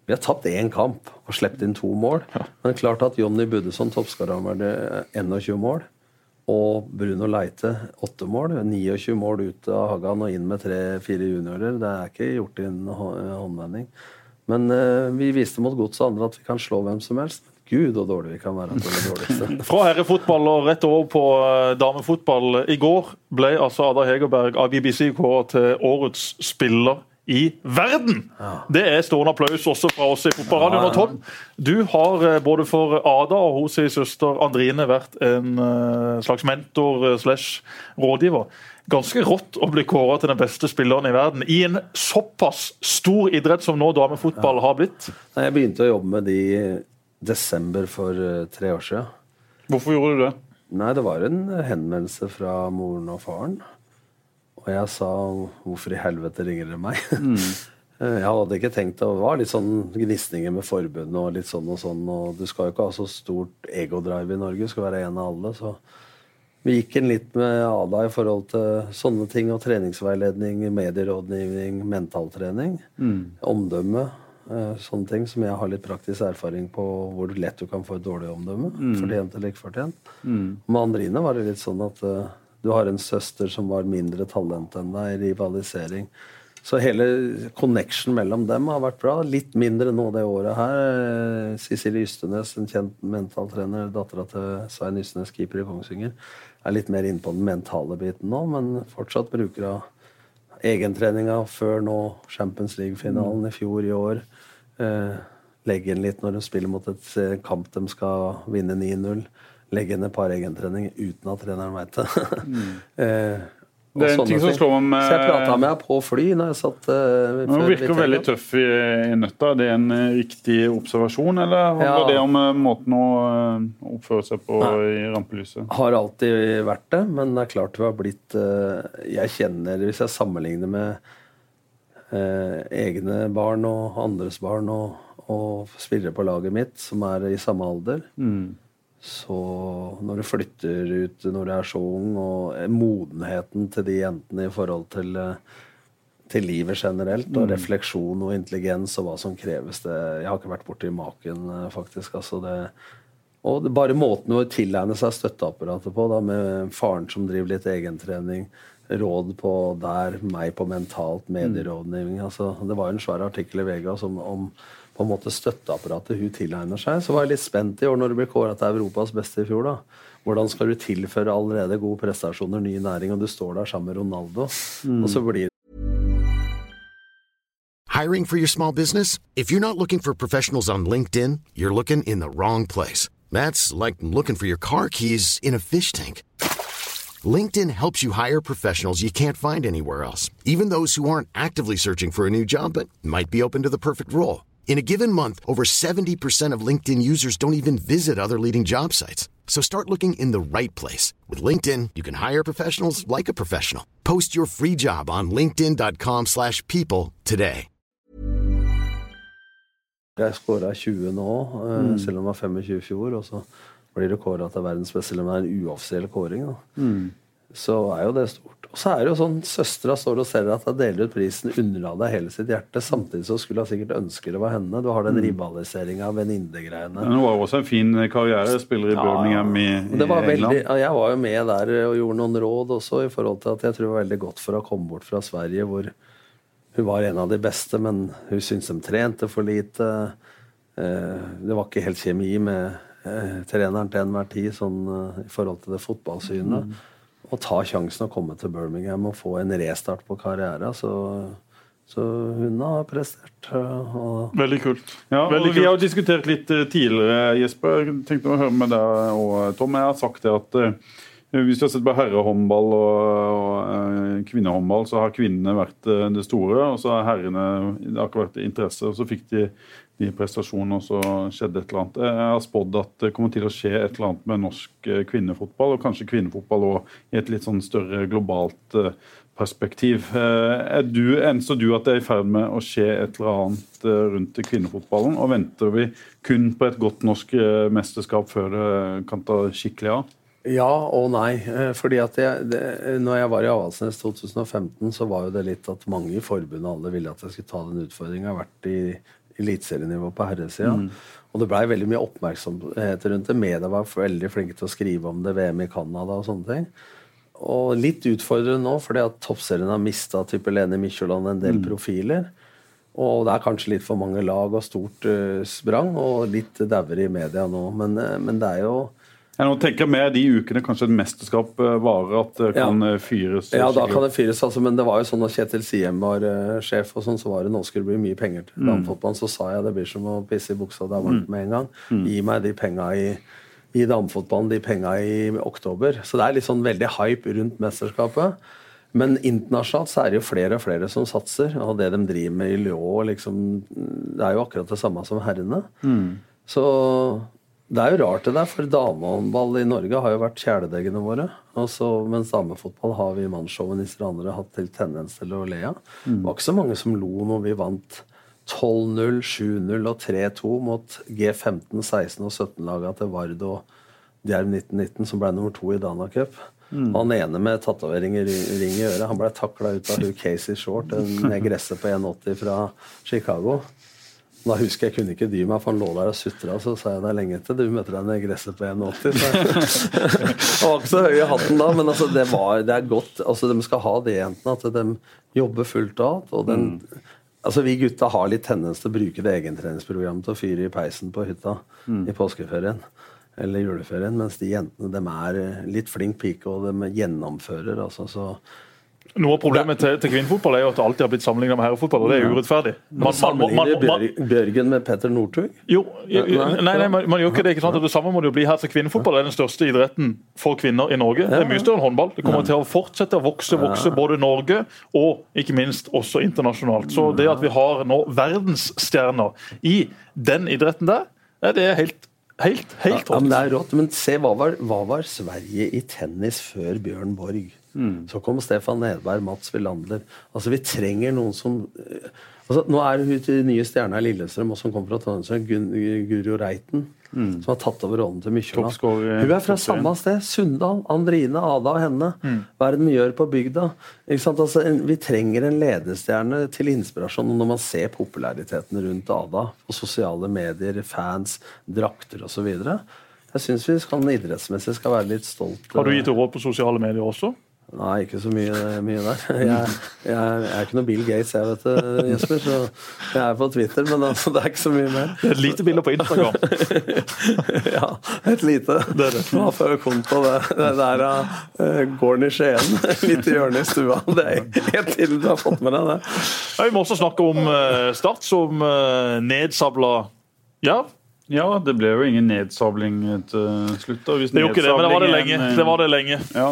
Speaker 4: Vi har tapt én kamp og sluppet inn to mål. Men klart at Jonny Buddeson, toppskåreren, var det 21 mål. Og Bruno Leite 8 mål. 29 mål ut av Hagan og inn med tre-fire juniorer. Det er ikke gjort i en håndvending. Men uh, vi viste mot Godset andre at vi kan slå hvem som helst. Gud, så dårlig vi kan være det dårligste. *laughs*
Speaker 3: Fra herrefotball og rett over på eh, damefotball. I går ble altså Ada Hegerberg av BBC kåret til årets spiller i verden! Det er stående applaus også fra oss i Fotballradioen. Og Tom, du har eh, både for Ada og hos sin søster Andrine vært en eh, slags mentor slash rådgiver. Ganske rått å bli kåra til den beste spilleren i verden i en såpass stor idrett som nå damefotball har blitt.
Speaker 4: Jeg begynte å jobbe med de desember for eh, tre år siden.
Speaker 2: Hvorfor gjorde du det?
Speaker 4: Nei, det var en henvendelse fra moren og faren. Og jeg sa 'hvorfor i helvete ringer dere meg'? *laughs* Mm. jeg hadde ikke tenkt Det var litt sånn gnisninger med forbundet og litt sånn og sånn. Og du skal jo ikke ha så stort egodrive i Norge, du skal være en av alle. Så vi gikk inn litt med Ada i forhold til sånne ting. Og treningsveiledning, medierådgivning, mentaltrening. Omdømme. Eh, Sånne ting som jeg har litt praktisk erfaring på hvor lett du kan få et dårlig omdømme. Fortjent eller ikke fortjent. Med Andrine var det litt sånn at uh, du har en søster som var mindre talent enn deg, rivalisering. Så hele connection mellom dem har vært bra. Litt mindre nå det året her. Eh, Ystenes, en kjent mentaltrener, dattera til Svein Ystenes, keeper i Kongsvinger, er litt mer inne på den mentale biten nå, men fortsatt bruker av egentreninga før nå Champions League-finalen i fjor, i år. Eh, legge inn litt når de spiller mot et eh, kamp de skal vinne 9-0. Legge inn et par egentreninger uten at treneren veit det. *laughs* eh, og
Speaker 2: Det er en ting som slår meg med-
Speaker 4: Så jeg prata med henne på fly når jeg satt eh,
Speaker 2: Hun virker veldig tøff i, i nøtta. Er det en eh, riktig observasjon, eller hva
Speaker 4: Ja.
Speaker 2: det om eh, måten å oppføre seg på i rampelyset?
Speaker 4: Har alltid vært det, men det er klart hun har blitt uh, Jeg kjenner, hvis jeg sammenligner med uh, egne barn og andres barn og, og spillere på laget mitt som er i samme alder, så når du flytter ut når du er så ung, og modenheten til de jentene i forhold til eh, til livet generelt, og refleksjon og intelligens og hva som kreves. Det, jeg har ikke vært borti maken, eh, faktisk. altså det og det, bare måten å tilegne seg støtteapparatet på, da, med faren som driver litt egentrening, råd på der, meg på mentalt, medierådgivning altså, Det var jo en svær artikkel i Vega som, om på en måte støtteapparatet hun tilegner seg. Så var jeg litt spent i år når du blir kåra til Europas beste i fjor. da. Hvordan skal du tilføre allerede gode prestasjoner ny næring, og du står der sammen med Ronaldo, og så blir
Speaker 5: Hiring for your small business? If you're not looking for professionals on LinkedIn, you're looking in the wrong place. That's like looking for your car keys in a fish tank. LinkedIn helps you hire professionals you can't find anywhere else, even those who aren't actively searching for a new job but might be open to the perfect role. In a given month, over 70% of LinkedIn users don't even visit other leading job sites. So start looking in the right place. With LinkedIn, you can hire professionals like a professional. Post your free job on linkedin.com/people slash people today.
Speaker 4: Jeg skåra 20 nå, eh, selv om jeg var 25 i fjor. Og så blir det kåra til verdens beste, eller om det er en uoffisiell kåring. Da. Så er jo det stort. Og så er det jo sånn søstera står og ser at hun deler ut prisen, underla deg hele sitt hjerte. Samtidig så skulle hun sikkert ønske det var henne. Du har den rivaliseringa, venninnegreiene.
Speaker 2: Men Hun var jo også en fin karriere, spiller i Birmingham i,
Speaker 4: Og det var
Speaker 2: i England.
Speaker 4: veldig, jeg var jo med der og gjorde noen råd også, i forhold til at jeg tror det var veldig godt for å komme bort fra Sverige, hvor hun var en av de beste, men hun syntes de trente for lite. Eh, Det var ikke helt kjemi med eh, treneren til enhver tid sånn, eh, i forhold til det fotballsynet. Å ta sjansen å komme til Birmingham og få en restart på karrieren, så, Så hun har prestert. eh, Og
Speaker 3: Veldig kult.
Speaker 2: Ja, og
Speaker 3: kult.
Speaker 2: Vi har jo diskutert litt eh, tidligere, Jesper. Jeg tenkte å høre med deg og Tom. Jeg har sagt det at eh, hvis vi har sett på herrehåndball og, og eh, kvinnehåndball, så har kvinnene vært eh, det store. Og så har herrene Det har ikke vært interesse. Og så fikk de de prestasjon, og så skjedde et eller annet. Jeg har spådd at det kommer til å skje et eller annet med norsk eh, kvinnefotball, og kanskje kvinnefotball òg i et litt sånn større globalt eh, perspektiv. Eh, Er du, enser du at det er i ferd med å skje et eller annet eh, rundt kvinnefotballen? Og venter vi kun på et godt norsk eh, mesterskap før det kan ta skikkelig av?
Speaker 4: Ja og nei. eh, fordi at jeg, det, når jeg var i Avaldsnes 2015, så var jo det litt at mange i forbundet alle ville at jeg skulle ta den utfordringa. Vært i eliteserienivå på herresida. Og det blei veldig mye oppmerksomhet rundt det. Media var veldig flinke til å skrive om det, VM i Canada og sånne ting. Og litt utfordrende nå, fordi at toppserien har mista type Lene Mykjåland en del profiler. Og det er kanskje litt for mange lag og stort uh, sprang, og litt dauer i media nå. Men, eh, men det er jo
Speaker 2: Jeg nå tenker mer de ukene kanskje et mesterskap eh, varer, at det kan ja. fyres
Speaker 4: Ja, da kan det fyres, altså, men det var jo sånn at Kjetil Siem var uh, sjef, og sånn, så var det nå skulle det bli mye penger til damefotballen. Så sa jeg det blir som å pisse i buksa, det er varmt med en gang. Gi meg de penga i, gi damefotballen, de penga i oktober. Så det er litt sånn veldig hype rundt mesterskapet. Men internasjonalt så er det jo flere og flere som satser. Og det de driver med i Lyon, liksom, det er jo akkurat det samme som herrene. Så det er jo rart det der, for damehåndball i Norge har jo vært kjæledeggene våre. Også, mens damefotball har vi mannssjåvinister og andre hatt til tendens til å le av. Det var ikke så mange som lo når vi vant 12-0, 7-0 og 3-2 mot G15, 16 og 17-laga til Vard og Djerv 1919, som ble nummer to i Dana Cup. Mm. Han ene med tatovering i ring i øret, han ble takla ut av Hugh Casey Short, en *laughs* gresse på 1,80 fra Chicago. Da husker jeg kunne ikke dy meg, for han lå der og sutra. Så sa jeg det er lenge til du møter deg med gresset på 1,80. Så *laughs* jeg var ikke så høy i hatten da, men altså, det, var, det er godt. Altså, de skal ha det, jentene, at de jobber fullt av. Og den, altså, vi gutta har litt tendens til å bruke det egentreningsprogrammet til å fyre i peisen på hytta i påskeferien. Eller juleferien, mens de jentene de er litt flink pike, og de gjennomfører. altså så
Speaker 3: Noe av problemet til, til kvinnefotball er jo at det alltid har blitt sammenlignet med herrefotball, og det er urettferdig. Man-
Speaker 4: Sammenligner Bjørgen med Petter Northug?
Speaker 3: Jo,
Speaker 4: Nei,
Speaker 3: nei, man, gjør ikke det. ikke sant? Det samme må det jo bli her. Så Kvinnefotball er den største idretten for kvinner i Norge. Det er mye større enn håndball. Det kommer til å fortsette å vokse, vokse både i Norge og ikke minst også internasjonalt. Så det at vi har nå verdensstjerner i den idretten der, det er helt, helt, helt
Speaker 4: Ja, men
Speaker 3: rått.
Speaker 4: det er rått. Men se, hva var, hva var Sverige i tennis før Bjørn Borg? Så kom Stefan Nedberg, Mats Wilander. Altså, vi trenger noen som eh, altså, Nå er hun til nye stjerna i Lillestrøm, og som kommer fra Trondheim, Gun- Guro Reiten. Som har tatt over rollen til Mykjåland. Hun er fra samme sted. Sunndal, Andrine, Ada og henne. Er det de gjør på bygda? Ikke sant? Altså, vi trenger en ledestjerne til inspirasjon når man ser populariteten rundt Ada på sosiale medier, fans, drakter osv. Jeg syns vi skal, idrettsmessig skal være litt stolt.
Speaker 3: Har du gitt henne råd på sosiale medier også?
Speaker 4: Nei, ikke så mye, mye der. Jeg, *laughs* jeg, jeg er ikke noe Bill Gates, jeg, vet du, Jesper. Så jeg er på Twitter, men altså, det er ikke så mye mer.
Speaker 3: Det er et lite bilde på Instagram. *laughs*
Speaker 4: Ja, et lite.
Speaker 3: Det er det.
Speaker 4: Hva før konto, det, det der av uh, gården i Skien. *laughs* Litt i hjørnet i stua. Det er helt til du har fått med deg det.
Speaker 3: Ja, vi må også snakke om uh, Start, som uh, nedsabla Jerv.
Speaker 2: Ja, det ble jo ingen nedsabling til slutt. da. Hvis
Speaker 3: Det gjorde ikke det, men det var det lenge. Det var det lenge.
Speaker 2: Ja,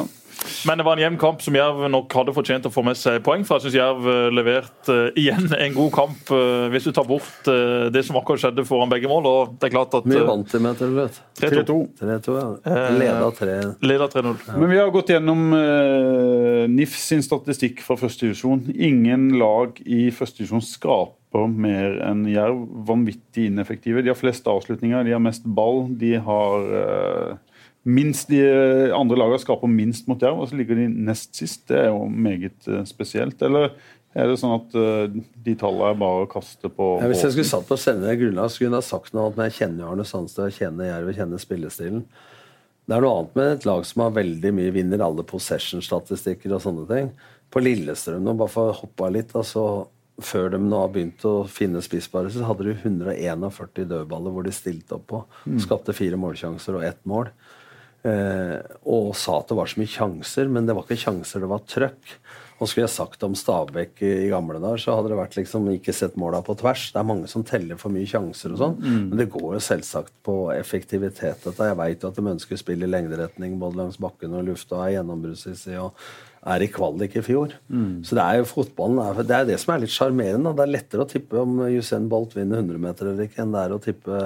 Speaker 3: Men det var en jevn kamp som Jerv nok hadde fortjent å få med seg poeng for. Jeg syns Jerv eh, leverte eh, igjen en god kamp, eh, hvis du tar bort det som akkurat skjedde foran begge mål. og det er klart at
Speaker 4: Mye vant de med til, vet du.
Speaker 3: 3-2.
Speaker 4: 3-2, ja. Leda 3.
Speaker 3: Leder 3-0.
Speaker 2: Men vi har gått gjennom NIF sin statistikk fra første divisjon. Ingen lag i første divisjon skaper mer enn Jerv. Vanvittig ineffektive. De har flest avslutninger, de har mest ball. De har minst De andre lagene skaper minst mot Jerv, og så ligger de nest sist. Det er jo meget eh, spesielt. Eller er det sånn at eh, de tallene er bare å kaste på
Speaker 4: Ja, hvis jeg skulle satt på sendende grunnlag, skulle jeg ha sagt noe annet, men jeg kjenner Arne Sandstø, kjenner Jerv, kjenner spillestilen. Det er noe annet med et lag som har veldig mye vinner alle possession-statistikker og sånne ting. På Lillestrøm, nå bare for å hoppe av litt, altså før de nå har begynt å finne spissbare, så hadde de 141 dødballer hvor de stilte opp på. Skapte fire målsjanser og ett mål. Eh, og sa at det var så mye sjanser, men det var ikke sjanser, det var trøkk. Og skulle jeg sagt om Stabæk i gamle dager, så hadde det vært liksom ikke sett måla på tvers. Det er mange som teller for mye sjanser og sånn, men det går jo selvsagt på effektivitet. Dette. Jeg veit jo at de ønsker spill i lengderetning både langs bakken og lufta, er gjennombruddssissig og er i kvalik i fjor. Så det er jo fotballen Det er det som er litt sjarmerende. Det er lettere å tippe om Usain Bolt vinner 100 meter eller ikke, enn det er å tippe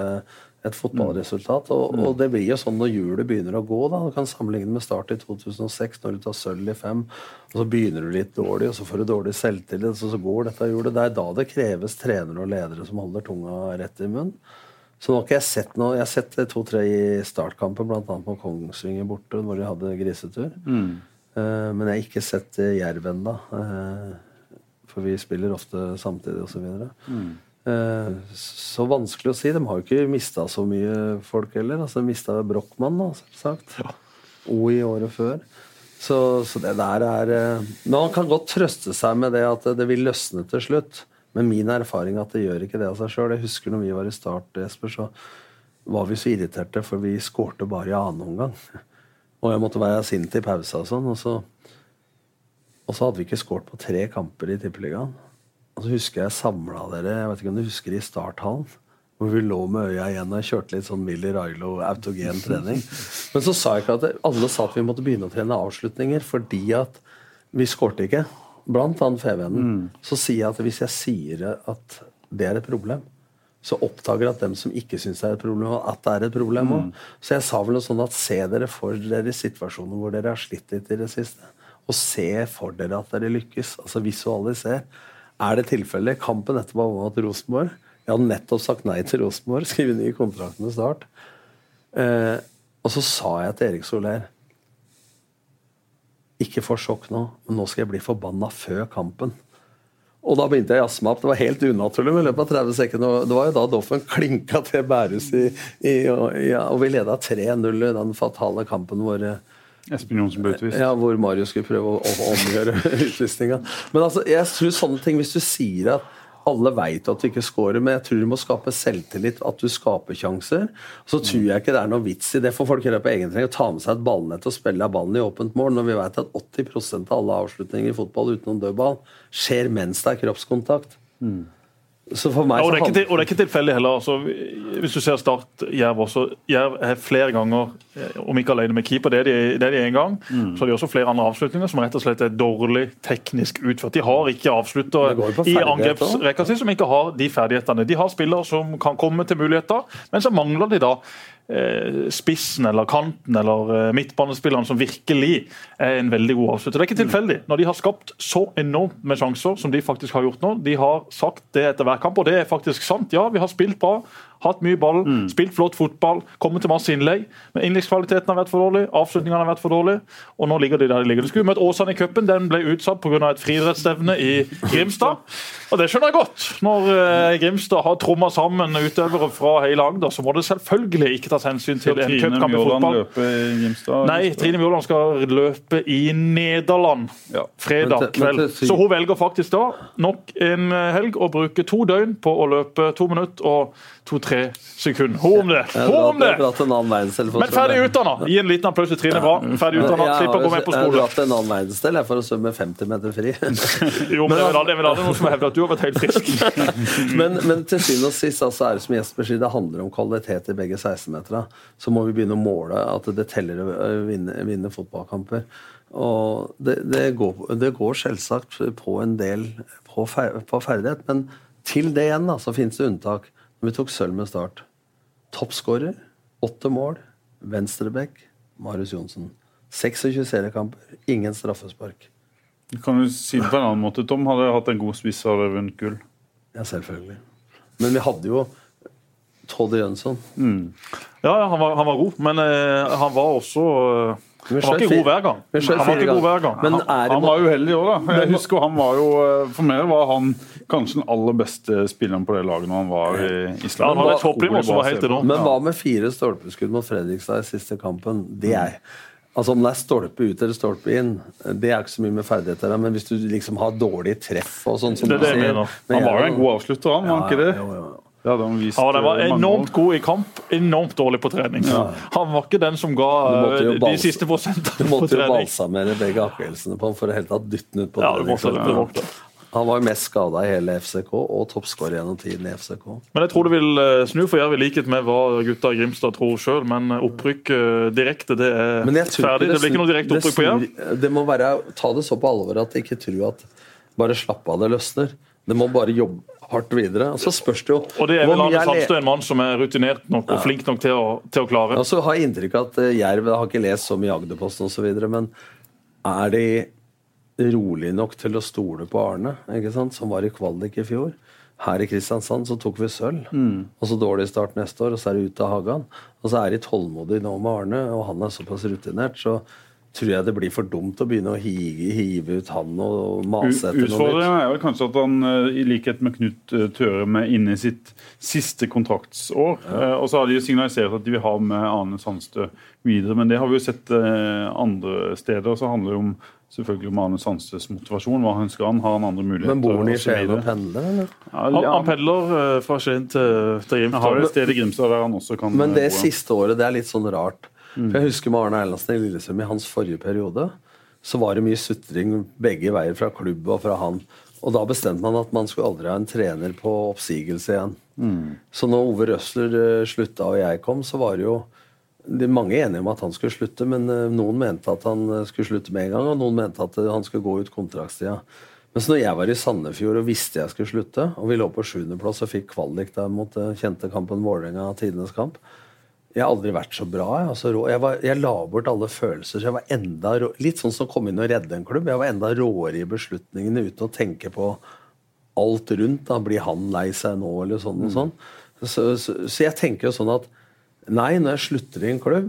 Speaker 4: et fotballresultat. Og, og det blir jo sånn når hjulet begynner å gå. da, Du kan sammenligne med start i 2006, når du tar sølv i fem. og Så begynner du litt dårlig, og så får du dårlig selvtillit, så, så går dette hjulet. Det er da det kreves trenere og ledere som holder tunga rett i munnen. Så nå har ikke jeg sett noe, jeg har sett to-tre i startkampen, bl.a. på Kongsvinger borte, hvor de hadde grisetur. Eh, men jeg har ikke sett eh, Jerv ennå. Uh, for vi spiller ofte samtidig, osv. Mm. Eh, så vanskelig å si. De har jo ikke mista så mye folk heller. altså De mista Brochmann, da, selvsagt. Ja. O i året før. Så, så, det der er Men han kan godt trøste seg med det at det vil løsne til slutt. Men min erfaring er at det gjør ikke det av seg sjøl. Jeg husker når vi var i start, Jesper, så var vi så irriterte, for vi skårte bare i annen omgang. Og jeg måtte være sint i pausa og sånn. Og så, og så hadde vi ikke skåret på tre kamper i Tippeligaen. Og så husker jeg samla dere jeg vet ikke om du husker i starthallen. Hvor vi lå med øya igjen og kjørte litt sånn Willy Railo autogen trening. Men så sa jeg ikke at alle sa at vi måtte begynne å trene avslutninger fordi at vi skårte ikke. Blant annet Fevennen. Mm. Så sier jeg at hvis jeg sier at det er et problem, så oppdager at dem som ikke syns det er et problem, at det er et problem òg. Mm. Så jeg sa vel noe sånn at se dere for dere situasjoner hvor dere har slitt litt i det siste. Og se for dere at dere lykkes. Altså visualiser. Er det tilfellet? Kampen etterpå var mot Rosenborg. Jeg hadde nettopp sagt nei til Rosenborg, *laughs* skrevet ny kontrakt med Start. Eh, og så sa jeg til Erik Soler Ikke få sjokk nå, men nå skal jeg bli forbanna før kampen. Og da begynte jeg å jazze meg opp. Det var helt unaturlig med løpet av 30 sekunder. Det var jo da Doffen klinka til Bærus i, i, ja, og vi leda 3-0 i den fatale kampen eh,
Speaker 2: Espen Johnsen ble utvist.
Speaker 4: Ja, hvor Marius skulle prøve å, å omgjøre *laughs* utvisninga. Men altså, jeg tror sånne ting, hvis du sier at alle veit at du ikke scorer, men jeg tror du må skape selvtillit, at du skaper sjanser. Så tror jeg ikke det er noe vits i det for folk gjør på egen trening å ta med seg et ballnett og spille ballen i åpent mål, når vi vet at 80% av alle avslutninger i fotball utenom dødball skjer mens det er kroppskontakt. Mm.
Speaker 3: Så for meg, ja, og, det til, og, det er ikke tilfeldig heller. Altså, hvis du ser Start Jerv også Jerv er flere ganger, eh, om ikke alene med keeper, det er de, det er de en gang. Mm. Så har de også flere andre avslutninger som rett og slett er dårlig teknisk utført. De har ikke avslutter i angrepsrekka si som ikke har de ferdighetene. De har spillere som kan komme til muligheter, men så mangler de da spissen eller kanten eller eh, midtbanespilleren som virkelig er en veldig god avslutter. Det er ikke tilfeldig. Når de har skapt så enormt med sjanser som de faktisk har gjort nå. De har sagt det etter hver kamp, og det er faktisk sant. Ja, vi har spilt bra, hatt mye ball, mm. spilt flott fotball, kommet til masse innlegg. Men innleggskvaliteten har vært for dårlig, avslutningene har vært for dårlig, og nå ligger de der de ligger. Du skulle møtt Åsane i cupen, den ble utsatt pga. et friidrettsstevne i Grimstad. Og det skjønner jeg godt. Når eh, Grimstad har tromma sammen utøvere fra hele Agder, så må det selvfølgelig ikke tas hensyn til en cupkamp i fotball.
Speaker 2: Løpe i Grimstad,
Speaker 3: Nei, Trine Mjåland skal løpe i Nederland ja. fredag kveld. Så hun velger faktisk da nok en helg å bruke to døgn på å løpe to minutter og to-tre sekunder. Hå om det! Hå om det! Men ferdig utdanna! Gi en liten applaus til Trine Bra. Ferdig utdanna, slipper å gå med på skole.
Speaker 4: Jeg har dratt en annen verdensdel for å svømme 50 meter fri. *laughs*
Speaker 3: jo, men det er vel aldri noen som har hevdet at du har vært helt frisk. *laughs*
Speaker 4: men, men, til syvende og sist altså, er det som Jesper sier, det handler om kvalitet i begge 16-meterne. Så må vi begynne å måle at det teller å vinne, vinne fotballkamper. Og det, det, går, det, går, selvsagt på en del på, fer, på ferdighet, men til det igjen da, så finnes det unntak. Vi tok sølv med start. Toppskårer, åtte mål, venstreback, Marius Johnsen. 26 seriekamper, ingen straffespark.
Speaker 2: Kan du si det på en annen måte, Tom? Hadde jeg hatt en god spiss, hadde jeg vunnet gull.
Speaker 4: Ja, selvfølgelig. Men vi hadde jo Toddy Jønsson.
Speaker 3: Mm. Ja, han var, han var, god, men eh, han var også eh, han var ikke god hver gang. Han var ikke god hver gang.
Speaker 2: Men han, han var uheldig òg, da. Jeg husker han var jo eh, For meg var han kanskje den aller beste spilleren på det laget når han var i Island.
Speaker 3: Han hadde et som var helt enormt.
Speaker 4: Men hva med fire stolpeskudd mot Fredrikstad i siste kampen? Det er Altså Om det er stolpe ut eller stolpe inn, det er ikke så mye med ferdigheter. Men hvis du liksom har dårlig treff og sånn
Speaker 3: som det, det,
Speaker 4: sier,
Speaker 2: Han var jo en god avslutter, han, var han ikke det? Jo, jo. Det de han vist
Speaker 3: Ja, var
Speaker 2: eh,
Speaker 3: enormt god i kamp, enormt dårlig på trening. Han var ikke den som ga
Speaker 4: Du
Speaker 3: eh, de siste prosentene på
Speaker 4: måtte jo
Speaker 3: trening.
Speaker 4: balsamere begge akillesene på ham for å helt tatt dytte den ut på
Speaker 3: Ja, du måtte det, måtte.
Speaker 4: Han var jo mest skada i hele FCK, og toppskårer gjennom tiden i FCK.
Speaker 3: Men jeg tror det vil eh, snu for Jerv, i likhet med hva gutta i Grimstad tror sjøl. Men opprykk direkte, det er
Speaker 4: tror
Speaker 3: ferdig. Det blir ikke noe direkte opprykk på Jerv.
Speaker 4: Det må være, Ta det så på alvor at jeg ikke tro at bare slapp av, det løsner. Det må bare jobbe hardt videre. Og så spørs det jo
Speaker 3: Og det er vel Arne Sandstø, en mann som er rutinert nok og flink nok til å, til å klare.
Speaker 4: Og så har jeg inntrykk av at eh, Jerv har ikke lest så mye Agderposten osv., men er de rolig nok til å stole på Arne, ikke sant? som var i kvalik i fjor? Her i Kristiansand så tok vi sølv, og så dårlig start neste år, og så er det ut av hagen. Og så er de tålmodige nå med Arne, og han er såpass rutinert, så tror jeg det blir for dumt å begynne å hive, hive ut han og mase etter noe nytt.
Speaker 2: Utfordringen er vel kanskje at han, eh, i likhet med Knut eh, er inne i sitt siste kontraktsår. Ja. Og så har de signalisert at de vil ha med Arne Sandstø videre, men det har vi jo sett eh, andre steder. Så handler det om selvfølgelig om Arne Sandstøs motivasjon. Hva han ønsker han? Har han andre muligheter?
Speaker 4: Men bor han i
Speaker 2: og
Speaker 4: Skien og pendler, eller?
Speaker 2: Ja,
Speaker 3: Han, han pendler eh, fra Skien til, til
Speaker 2: han har
Speaker 3: Grimstad.
Speaker 2: et sted i Grimstad der han også kan
Speaker 4: Men det
Speaker 2: bo.
Speaker 4: siste året, det er litt sånn rart. For Jeg husker med Arne Erlandsen i Lillesund i hans forrige periode. Så var det mye sutring begge veier fra klubb og fra han. Og da bestemte man at man skulle aldri ha en trener på oppsigelse igjen. Så når Ove Røsler eh, slutta og jeg kom, så var det jo de mange enige om at han skulle slutte, men eh, noen mente at han eh, skulle slutte med en gang, og noen mente at han skulle gå ut kontraktstida. Mens når jeg var i Sandefjord og visste jeg skulle slutte, og vi lå på sjuendeplass og fikk kvalik der mot kjente kampen Vålerenga, tidenes kamp Jeg har aldri vært så bra. Jeg, altså, jeg, var, jeg la bort alle følelser. så jeg var enda rå, Litt sånn som å komme inn og redde en klubb. Jeg var enda råere i beslutningene uten å tenke på alt rundt. da, Blir han lei seg nå, eller sånn og sånn. Så, så, så jeg tenker jo sånn at Nei, når jeg slutter i en klubb,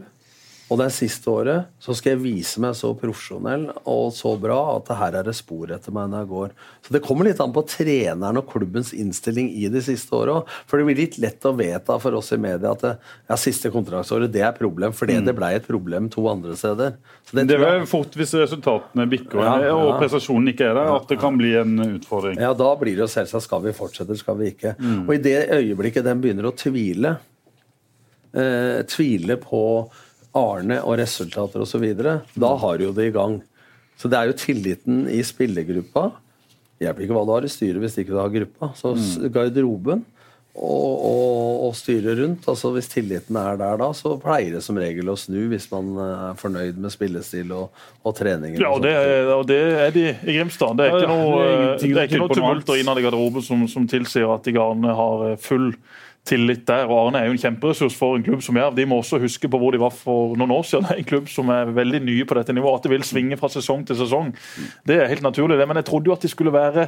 Speaker 4: og det siste året, så skal jeg vise meg så profesjonell og så bra at det her er det spor etter meg når jeg går. Så det kommer litt an på treneren og klubbens innstilling i de siste åra. For det blir litt lett å vedta for oss i media at det, ja, siste kontraktsåret det er problem, fordi det ble et problem to andre steder. Så det
Speaker 2: Det er fort hvis resultatene bikker
Speaker 4: Ja, ja.
Speaker 2: og prestasjonen ikke er der, at det kan bli en utfordring.
Speaker 4: Ja, da blir det jo selvsagt skal vi fortsette, skal vi ikke. Og i det øyeblikket den begynner å tvile, eh, tvile på Arne og resultater osv., da har jo det i gang. Så det er jo tilliten i spillergruppa. Hjelper ikke hva du har i styret hvis ikke du har gruppa. Så s- garderoben og, og, og styret rundt, altså hvis tilliten er der da, så pleier det som regel å snu hvis man eh, er fornøyd med spillestil og, og treninger.
Speaker 3: Ja, og det, er, og det er de i Grimstad. Det er ikke noe,
Speaker 2: det er
Speaker 3: ikke noe tumulter innad i garderoben som, som tilsier at de garnene har eh, full tillit der. Og Arne er jo en kjemperessurs for en klubb som Jerv. De må også huske på hvor de var for noen år siden. Det *laughs* er en klubb som er veldig nye på dette nivået. At det vil svinge fra sesong til sesong, det er helt naturlig. det. Men jeg trodde jo at de skulle være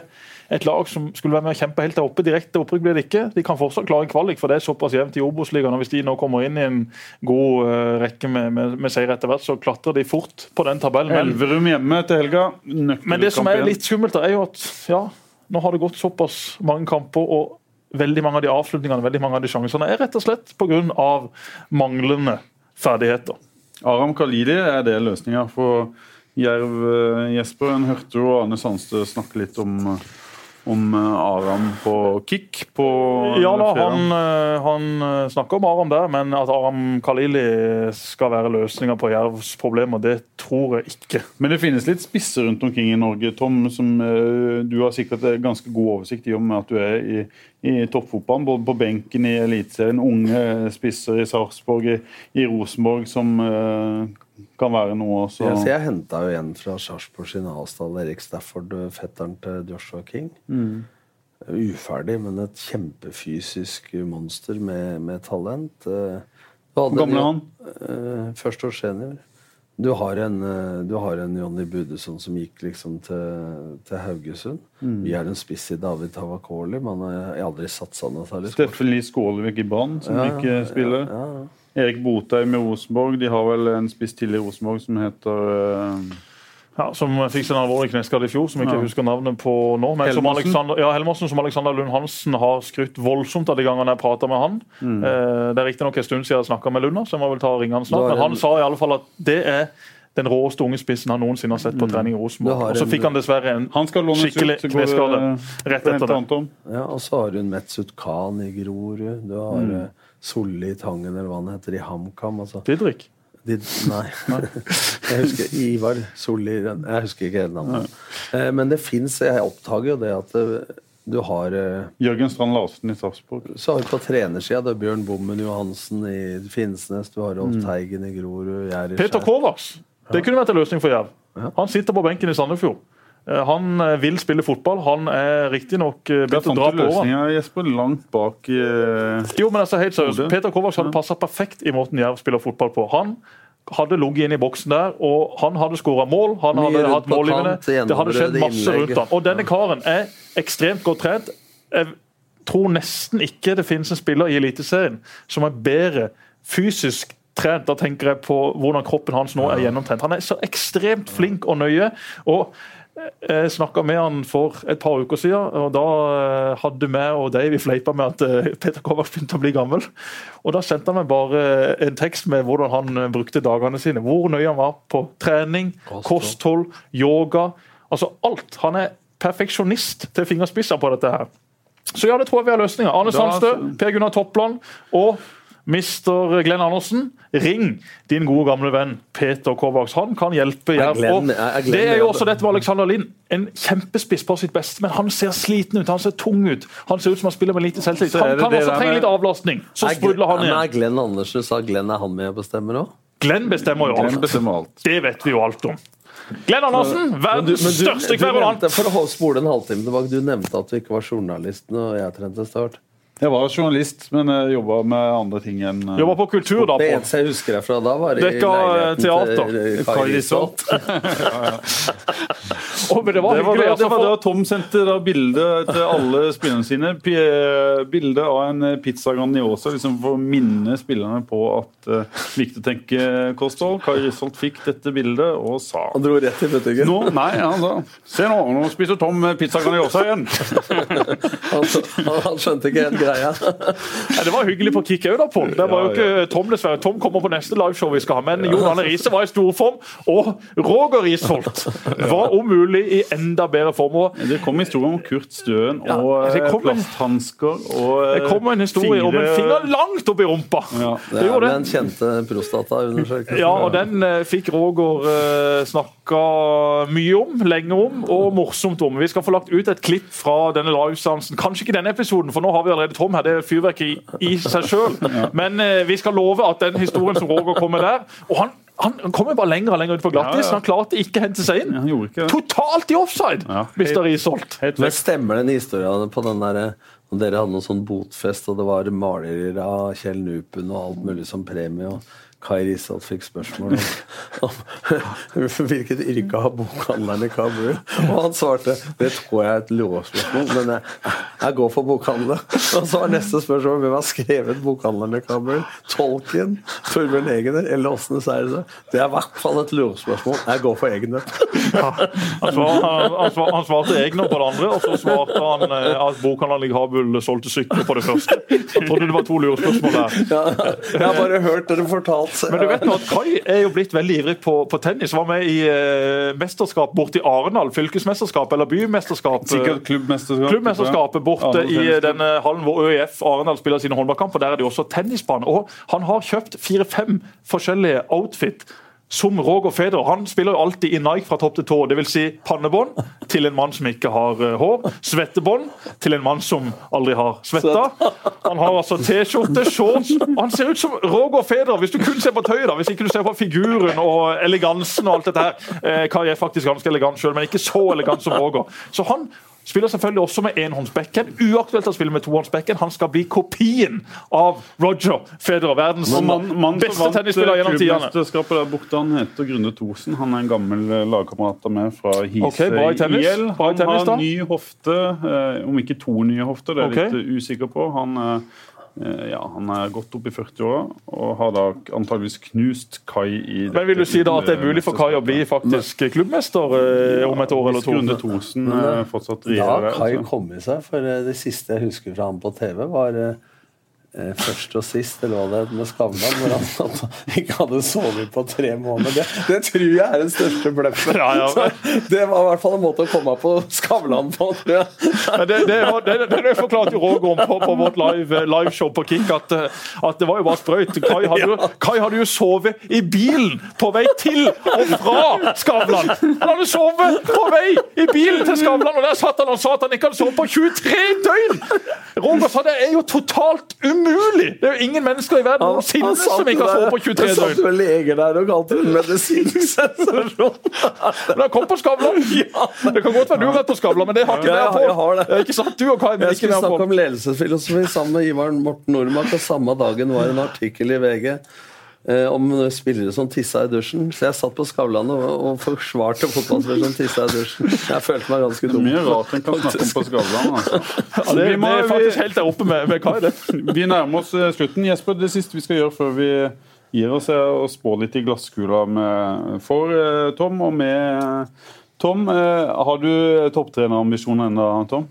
Speaker 3: et lag som skulle være med å kjempe helt der oppe. Direkte opprykk blir det ikke. De kan fortsatt klare en kvalik, for det er såpass jevnt i Obos-ligaen. Hvis de nå kommer inn i en god eh, rekke med, med, med seier etter hvert, så klatrer de fort på den tabellen.
Speaker 2: Elverum hjemme til helga.
Speaker 3: men det som er litt skummelt, er jo at ja, nå har det gått såpass mange kamper, og veldig mange av de avslutningene veldig mange av de sjansene er rett og slett pga. manglende ferdigheter.
Speaker 2: Aram Khalidi er det løsninga for Jerv, eh, Jesper? En hørte jo Arne Sandstø snakke litt om, om eh, Aram på kick på
Speaker 3: Ja da, han, eh, han snakker om Aram der, men at Aram Khalili skal være løsninga på Jervs problemer, det tror jeg ikke.
Speaker 2: Men det finnes litt spisser rundt omkring i Norge, Tom, som eh, du har sikkert eh, ganske god oversikt i og med at du er i, i toppfotballen. Både på benken i Eliteserien, unge spisser i Sarpsborg, i, i Rosenborg, som eh, kan være noe også.
Speaker 4: Ja, jeg henta jo en fra Sarpsborg sin avstand, Erik Stafford, fetteren til Joshua King. Uferdig, men et kjempefysisk monster med, med talent. Eh,
Speaker 2: Hvor gammel er han?
Speaker 4: Eh, Første års senior. Du har en, eh, du har en Jonny Budesson som gikk liksom til, til Haugesund. Vi har en spiss i David Tavakoli. men jeg har aldri satsa noe særlig.
Speaker 2: Steffen Lie Skålevik i Brann, som
Speaker 4: Ja,
Speaker 2: ikke spiller.
Speaker 4: Ja, ja.
Speaker 2: Erik Botheim i Rosenborg. De har vel en spiss til i Rosenborg som heter eh,
Speaker 3: Ja, som fikk sin alvorlige alvorlig kneskade i fjor, som jeg ikke
Speaker 2: Ja.
Speaker 3: husker navnet på nå. Men som Alexander, ja, Helmersen som Alexander Lund Hansen har skrytt voldsomt av de gangene jeg prata med han.
Speaker 2: Mm.
Speaker 3: Eh, det er riktignok en stund siden jeg snakka med Lunda, så jeg må vel ta og ringe han snart. Men han sa i alle fall at det er den råeste unge spissen han noensinne har sett på trening i Rosenborg. Og så fikk han dessverre en skikkelig kneskade rett etter det.
Speaker 4: Ja, og så har du en Metsut Khan i Grorud. Du har mm. Solli Tangen, eller hva han heter, i HamKam. Altså.
Speaker 3: Didrik.
Speaker 4: Did, nei. *laughs* jeg husker Ivar Solli Jeg husker ikke hele navnet. Eh, Men det fins Jeg oppdager jo det at det, du har eh,
Speaker 2: Jørgen Strand Larsen i Sarpsborg.
Speaker 4: Så har du på trenersida det er Bjørn Bommen Johansen i Finnsnes, du har Rolf Teigen i Grorud
Speaker 3: Peter Kovacs. Det kunne vært en løsning for Jerv. Han sitter på benken i Sandefjord. Eh, Han eh, vil spille fotball. Han er riktignok
Speaker 2: Der
Speaker 3: begynt å dra på årene.
Speaker 2: løsninga, Jesper, langt bak uh,
Speaker 3: Jo, men altså helt seriøst, Peter Kovacs hadde passa perfekt i måten Jerv spiller fotball på. Han hadde ligget inn i boksen der, og han hadde skåra mål. Han
Speaker 4: Mye
Speaker 3: hadde hatt målgivende. Det hadde skjedd masse rundt han. Og denne karen er ekstremt godt trent. Jeg tror nesten ikke det finnes en spiller i Eliteserien som er bedre fysisk trent. Da tenker jeg på hvordan kroppen hans nå er gjennomtrent. Han er så ekstremt flink og nøye. og jeg snakka med han for et par uker siden, og da eh, hadde vi og Dave fleipa med at eh, Peter Kovac begynte å bli gammel. Og Da sendte han meg bare en tekst med hvordan han eh, brukte dagene sine. Hvor nøye han var på trening, kosthold, yoga. Altså alt. Han er perfeksjonist til fingerspisser på dette her. Så ja, det tror jeg vi har løsninger. Arne Sandstø, Per Gunnar Toppland og Mr. Glenn Andersen, ring din gode gamle venn Peter Kovács. Han kan hjelpe Jerv.
Speaker 4: Glenn-
Speaker 3: Og
Speaker 4: er
Speaker 3: Det er jo også dette med Alexander Lind. En kjempespiss på sitt beste, men han ser sliten ut. Han ser tung ut. Han ser ut som han spiller med lite selvtillit. Han kan også trenge litt avlastning. Så
Speaker 4: Er
Speaker 3: sprudler han igjen.
Speaker 4: er Glenn Andersen sa Glenn er han med og bestemmer òg?
Speaker 3: Glenn bestemmer jo
Speaker 2: Glenn
Speaker 3: alt.
Speaker 2: bestemmer alt.
Speaker 3: Det vet vi jo alt om. Glenn Andersen, verdens største kverulant.
Speaker 4: For å spole en halvtime tilbake, du nevnte at du ikke var journalist når jeg trente Start.
Speaker 2: Jeg var journalist, men jeg jobba med andre ting enn
Speaker 3: Jobba på kultur, da.
Speaker 4: Det
Speaker 3: på.
Speaker 4: eneste jeg husker deg fra da, var i
Speaker 3: Dekka, eh, teater.
Speaker 4: til
Speaker 2: Kari
Speaker 4: Kai Risholt. *laughs* *laughs*
Speaker 3: Å, men det var
Speaker 2: Det var,
Speaker 3: hyggelig.
Speaker 2: det,
Speaker 3: altså,
Speaker 2: det var da Tom sendte da bilde til alle spillerne sine. Eh, bilde av en eh, pizza Grandiosa liksom for å minne spillerne på at uh, viktig å tenke kosthold. Kai Risholt fikk dette bildet og sa
Speaker 4: Han dro rett i butikken.
Speaker 2: nå, Nei, han sa Se nå, nå spiser Tom eh, pizza Grandiosa igjen. *laughs*
Speaker 4: Han, han, han skjønte ikke helt greia.
Speaker 3: Ja, det var hyggelig på kick òg, da, Pål. Det var jo ikke Tom, dessverre. Tom kommer på neste liveshow vi skal ha. Men Jon Arne Riise var i storform, og Roger Risholt var om mulig i enda bedre form. Og
Speaker 2: Det kom historier om Kurt Støen og
Speaker 3: ja,
Speaker 2: eh,
Speaker 3: kom
Speaker 2: plasthansker og
Speaker 3: det kom en historie om en finger langt opp i rumpa.
Speaker 2: Ja.
Speaker 4: Det er
Speaker 3: gjorde
Speaker 4: Ja,
Speaker 3: det.
Speaker 4: den kjente prostataundersøkelsen.
Speaker 3: Ja, og den eh, fikk Roger eh, snakka mye om, lenge om og morsomt om. Vi skal få lagt ut et klipp fra denne liveseansen. Kanskje ikke denne episoden, for nå har vi allerede Tom her. Det er fyrverkeri i, seg sjøl. *laughs* Men eh, vi skal love at den historien som Roger kommer der Og han, han, kommer bare lenger og lenger ut på glattis.
Speaker 2: Ja, ja.
Speaker 3: Han klarte ikke å hente seg inn.
Speaker 2: Ja.
Speaker 3: Totalt i offside,
Speaker 2: Ja,
Speaker 3: Mr. Risholt.
Speaker 4: Men stemmer den historien på den derre når dere hadde noen sånn botfest, og det var malerier av Kjell Nupen og alt mulig som premie, og Kai Risholt fikk spørsmål om, om *laughs* hvilket yrke har bokhandleren i Kabul. Og han svarte det tror jeg er et lovspørsmål, men jeg, jeg går for bokhandler. Og så var neste spørsmål hvem har skrevet bokhandleren i Kabul? Tolken? Torbjørn Egener? Eller Åsne Seierse? Det er i hvert fall et lurespørsmål. Jeg går for Egener.
Speaker 3: Han, han, han, han svarte Egner på det andre, og så svarte han eh, at bokhandleren i Kabul solgte sykler på det første. Jeg trodde det var to lurespørsmål der.
Speaker 4: Ja, jeg har bare hørt dere fortalt.
Speaker 3: Men du vet nå at Kai er jo blitt veldig ivrig på, på tennis. Var med i eh, mesterskap borte i Arendal. Fylkesmesterskap eller bymesterskap. eh,
Speaker 2: Sikkert klubbmesterskap.
Speaker 3: Klubbmesterskapet borte
Speaker 2: Ja,
Speaker 3: i denne hallen hvor ØIF Arendal spiller sine håndballkamper. Der er det jo også tennisbane. Og han har kjøpt fire-fem forskjellige outfit. Som Roger Federer. Han spiller jo alltid i Nike fra topp til tå. Dvs. Si pannebånd til en mann som ikke har eh, hår. Svettebånd til en mann som aldri har svetta. Han har altså T-skjorte, shorts. Han ser ut som Roger Federer, hvis du kun ser på tøyet, da. Hvis ikke du ser på figuren og elegansen og alt dette her. Eh, Kai er faktisk ganske elegant sjøl, men ikke så elegant som Roger. Så han Spiller selvfølgelig også med enhåndsbekken. Uaktuelt å spille med tohåndsbekken. Han skal bli kopien av Roger Federer, verdens
Speaker 2: man, man
Speaker 3: beste
Speaker 2: vant
Speaker 3: tennisspiller gjennom tidene.
Speaker 2: klubbmesterskapet der borte, han heter Grunne Thorsen. Han er en gammel eh, lagkamerat av meg fra Hise
Speaker 3: okay, bra i tennis.
Speaker 2: IL. Han har ny hofte, eh, om ikke to nye hofter, det er jeg
Speaker 3: okay.
Speaker 2: litt usikker på. Han, eh, eh, ja, han er godt opp i 40-åra og har da antageligvis knust Kai i
Speaker 3: Men vil du si da at det er mulig for Kai å bli faktisk klubbmester ja, om et år eller to?
Speaker 2: Grunde Thorsen eh, fortsatt regjerer
Speaker 4: har Kai
Speaker 2: kom
Speaker 4: i seg, for eh, det siste jeg husker fra ham på TV, var eh, eh, først og sist, lå det med Skavlan, hvor han ikke hadde sovet på tre måneder. Det, det tror jeg er den største bløffen.
Speaker 3: Ja, ja,
Speaker 4: Det var i hvert fall en måte å komme på Skavlan på, tror jeg.
Speaker 3: Men det, det, det, det, forklarte jo Roger om på, på vårt live, liveshow på Kick, at, eh, at det var jo bare sprøyt. Kai hadde, Kai hadde jo sovet i bilen på vei til og fra Skavlan. Han hadde sovet på vei i bilen til Skavlan, og der satt han og sa at han ikke hadde sovet på 23 døgn! Roger sa det er jo totalt umulig! Det er jo ingen mennesker i verden noensinne som ikke har sovet på 23
Speaker 4: Det satt
Speaker 3: døgn.
Speaker 4: jo leger der og kalte det medisinsk *laughs* sensasjon.
Speaker 3: Men han kom på Skavlan! *laughs* Det kan godt være du har vært på Skavlan, men det har ikke
Speaker 4: Ja,
Speaker 3: jeg
Speaker 4: jeg har det.
Speaker 3: Jeg, Ikke sant? Du og Kai,
Speaker 4: Jeg skulle snakke om ledelsesfilosofi sammen med Ivar Morten Nordmark, og samme dagen var en artikkel i VG eh, om spillere som tissa i dusjen. Så jeg satt på Skavlan og, og forsvarte fotballspillere som tissa i dusjen. Jeg følte meg ganske
Speaker 2: Det er mye rart en kan snakke om på Skavlan. Altså.
Speaker 3: Ja, det,
Speaker 2: Vi må-
Speaker 3: det er faktisk helt der oppe med, med Kai, det.
Speaker 2: Vi nærmer oss eh, slutten. Jesper, det siste vi skal gjøre før vi gir oss, er å spå litt i glasskula med, for eh, Tom og med Tom. Eh, har du topptrenerambisjoner ennå, Tom?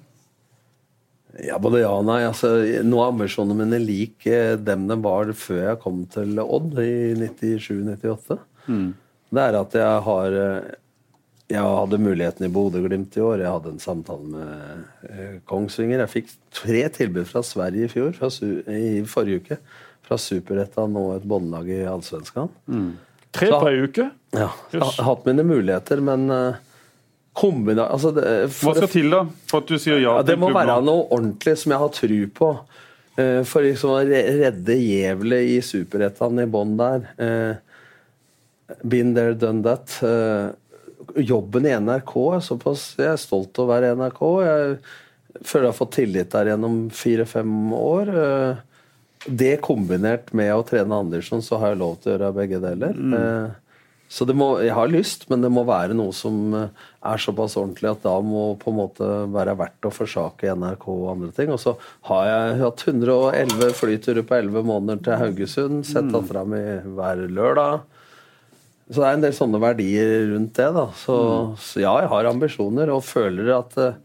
Speaker 4: Ja, både ja og nei. Altså, nå av ambisjonene mine lik eh, dem de var før jeg kom til Odd i 97-98. Det er at jeg har eh, Jeg hadde muligheten i Bodø-Glimt i år. Jeg hadde en samtale med eh, Kongsvinger. Jeg fikk tre tilbud fra Sverige i fjor, fra, i forrige uke. Fra Superettan og et båndlag i Allsvenskan.
Speaker 3: Tre på ei uke.
Speaker 4: Ja, jeg har hatt mine muligheter, men uh, kombina... Altså, det,
Speaker 2: Hva skal til da for at du sier ja?
Speaker 4: ja, det må være
Speaker 2: nå?
Speaker 4: noe ordentlig som jeg har tru på. Eh, for liksom å redde Gjevle i Superettan i bånn der. Eh, been there, done that. Eh, jobben i NRK er såpass Jeg er stolt av å være i NRK. Jeg føler jeg har fått tillit der gjennom fire-fem år. Eh, det kombinert med å trene Andersson, så har jeg lov til å gjøre begge deler. Eh, så det må, jeg har lyst, men det må være noe som eh, er såpass ordentlig at da må på en måte være verdt å forsake NRK og andre ting. Og så har jeg hatt 111 flyturer på 11 måneder til Haugesund. Sett dattera mi hver lørdag. Så det er en del sånne verdier rundt det. da. Så, så ja, jeg har ambisjoner og føler at eh,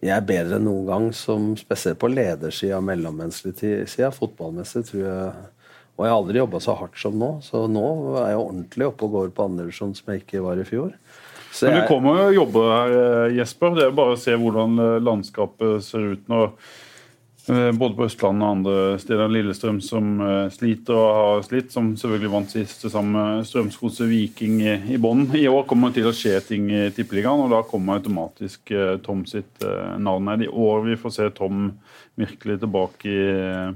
Speaker 4: jeg er bedre enn noen gang, som spesielt på ledersida, mellommenneskelig ti- sida. Fotballmessig tror jeg Og jeg har aldri jobba så hardt som nå, så nå er jeg ordentlig oppe og går på Andersson som jeg ikke var i fjor. Så
Speaker 2: Men du
Speaker 4: jeg,
Speaker 2: kommer jo jobber her, eh, Jesper. Det er bare å se hvordan eh, landskapet ser ut nå. Eh, Både på Østlandet og andre steder. Lillestrøm som sliter og har slitt, som selvfølgelig vant sist sammen med Strømsgodset Viking i, bånn. I år kommer det til å skje ting i Tippeligaen, og da kommer automatisk Tom sitt navn her. I år vi får se Tom virkelig tilbake i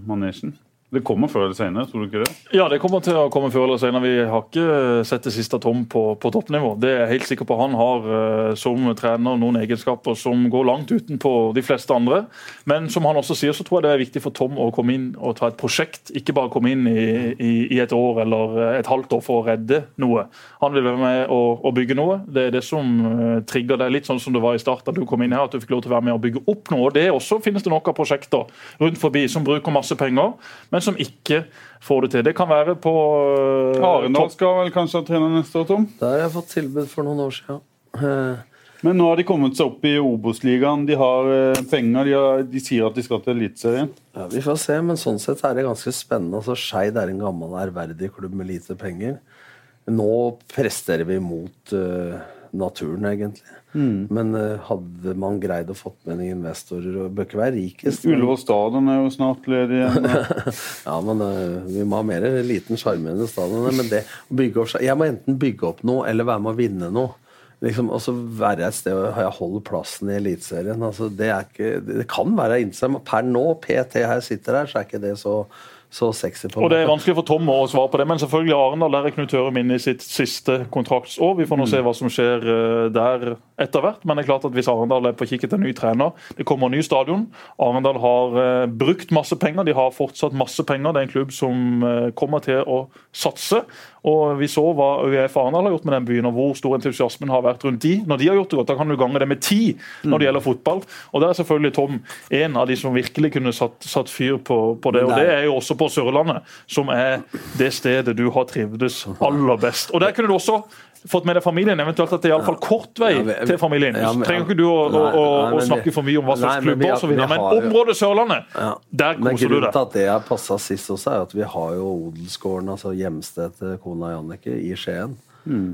Speaker 2: manesjen. Det kommer før eller senere, tror du ikke det?
Speaker 3: Ja, det kommer til å komme før eller senere. Vi har ikke sett det siste Tom på, på toppnivå. Det er jeg helt sikker på. Han har eh, som trener noen egenskaper som går langt utenpå de fleste andre. Men som han også sier, så tror jeg det er viktig for Tom å komme inn og ta et prosjekt. Ikke bare komme inn i, i, i et år eller et halvt år for å redde noe. Han vil være med å, å bygge noe. Det er det som eh, trigger deg litt sånn som det var i start da du kom inn her, at du fikk lov til å være med å bygge opp noe. Og det også finnes det nok av prosjekter rundt forbi som bruker masse penger, men som ikke får det til. Det kan være på uh,
Speaker 2: Arendal skal vel kanskje ha trener neste år, Tom?
Speaker 4: der har jeg fått tilbud for noen år siden. Eh,
Speaker 2: Men nå har de kommet seg opp i Obos-ligaen. De har uh, penger. De, har, de sier at de skal til Eliteserien.
Speaker 4: Ja, Vi får se, men sånn sett er det ganske spennende. Altså, Skeid er en gammel, ærverdig klubb med lite penger. Nå presterer vi mot eh, naturen, egentlig. Men eh, hadde man greid å fått med noen investorer og Bør ikke være rikest. men-
Speaker 2: Ullevål stadion er jo snart ledig igjen. *laughs*
Speaker 4: Ja, men eh, vi må ha mer liten sjarmerende stadion. Men det å bygge opp Jeg må enten bygge opp noe eller være med å vinne noe. Liksom, og så være et sted hvor jeg holder plassen i Eliteserien. Altså, det, er ikke, det kan være interessant, men per nå, PT her sitter her, så er ikke det så, så sexy. på
Speaker 3: Og Det er vanskelig for Tom å svare på det, men selvfølgelig Arendal er Knut Hørum inne i sitt siste kontraktsår. Vi får nå se hva som skjer eh, der etter hvert. Men det er klart at hvis Arendal er på kikk etter ny trener, det kommer ny stadion. Arendal har eh, brukt masse penger, de har fortsatt masse penger. Det er en klubb som eh, kommer til å satse. Og Vi så hva ØIF Arendal har gjort med den byen, og hvor stor entusiasmen har vært rundt de. Når de har gjort det godt, da kan du gange det med ti når det gjelder fotball. Og Der er selvfølgelig Tom en av de som virkelig kunne satt, satt fyr på, på det. Og det er jo også på Sørlandet, som er det stedet du har trivdes aller best. Og Der kunne du også fått med deg familien, eventuelt at det er iallfall kort vei
Speaker 4: Ja, vi-
Speaker 3: til familien.
Speaker 4: ja, men-
Speaker 3: trenger ikke du å, å,
Speaker 4: Nei,
Speaker 3: å,
Speaker 4: nei,
Speaker 3: å snakke
Speaker 4: vi-
Speaker 3: for mye om hva slags
Speaker 4: Nei,
Speaker 3: klubber osv., men,
Speaker 4: men
Speaker 3: området Sørlandet,
Speaker 4: Ja.
Speaker 3: der
Speaker 4: Men
Speaker 3: koser du
Speaker 4: grunnen
Speaker 3: deg.
Speaker 4: til at det har passa sist også, er at vi har jo odelsgården, altså hjemstedet til kona Jannicke, i Skien.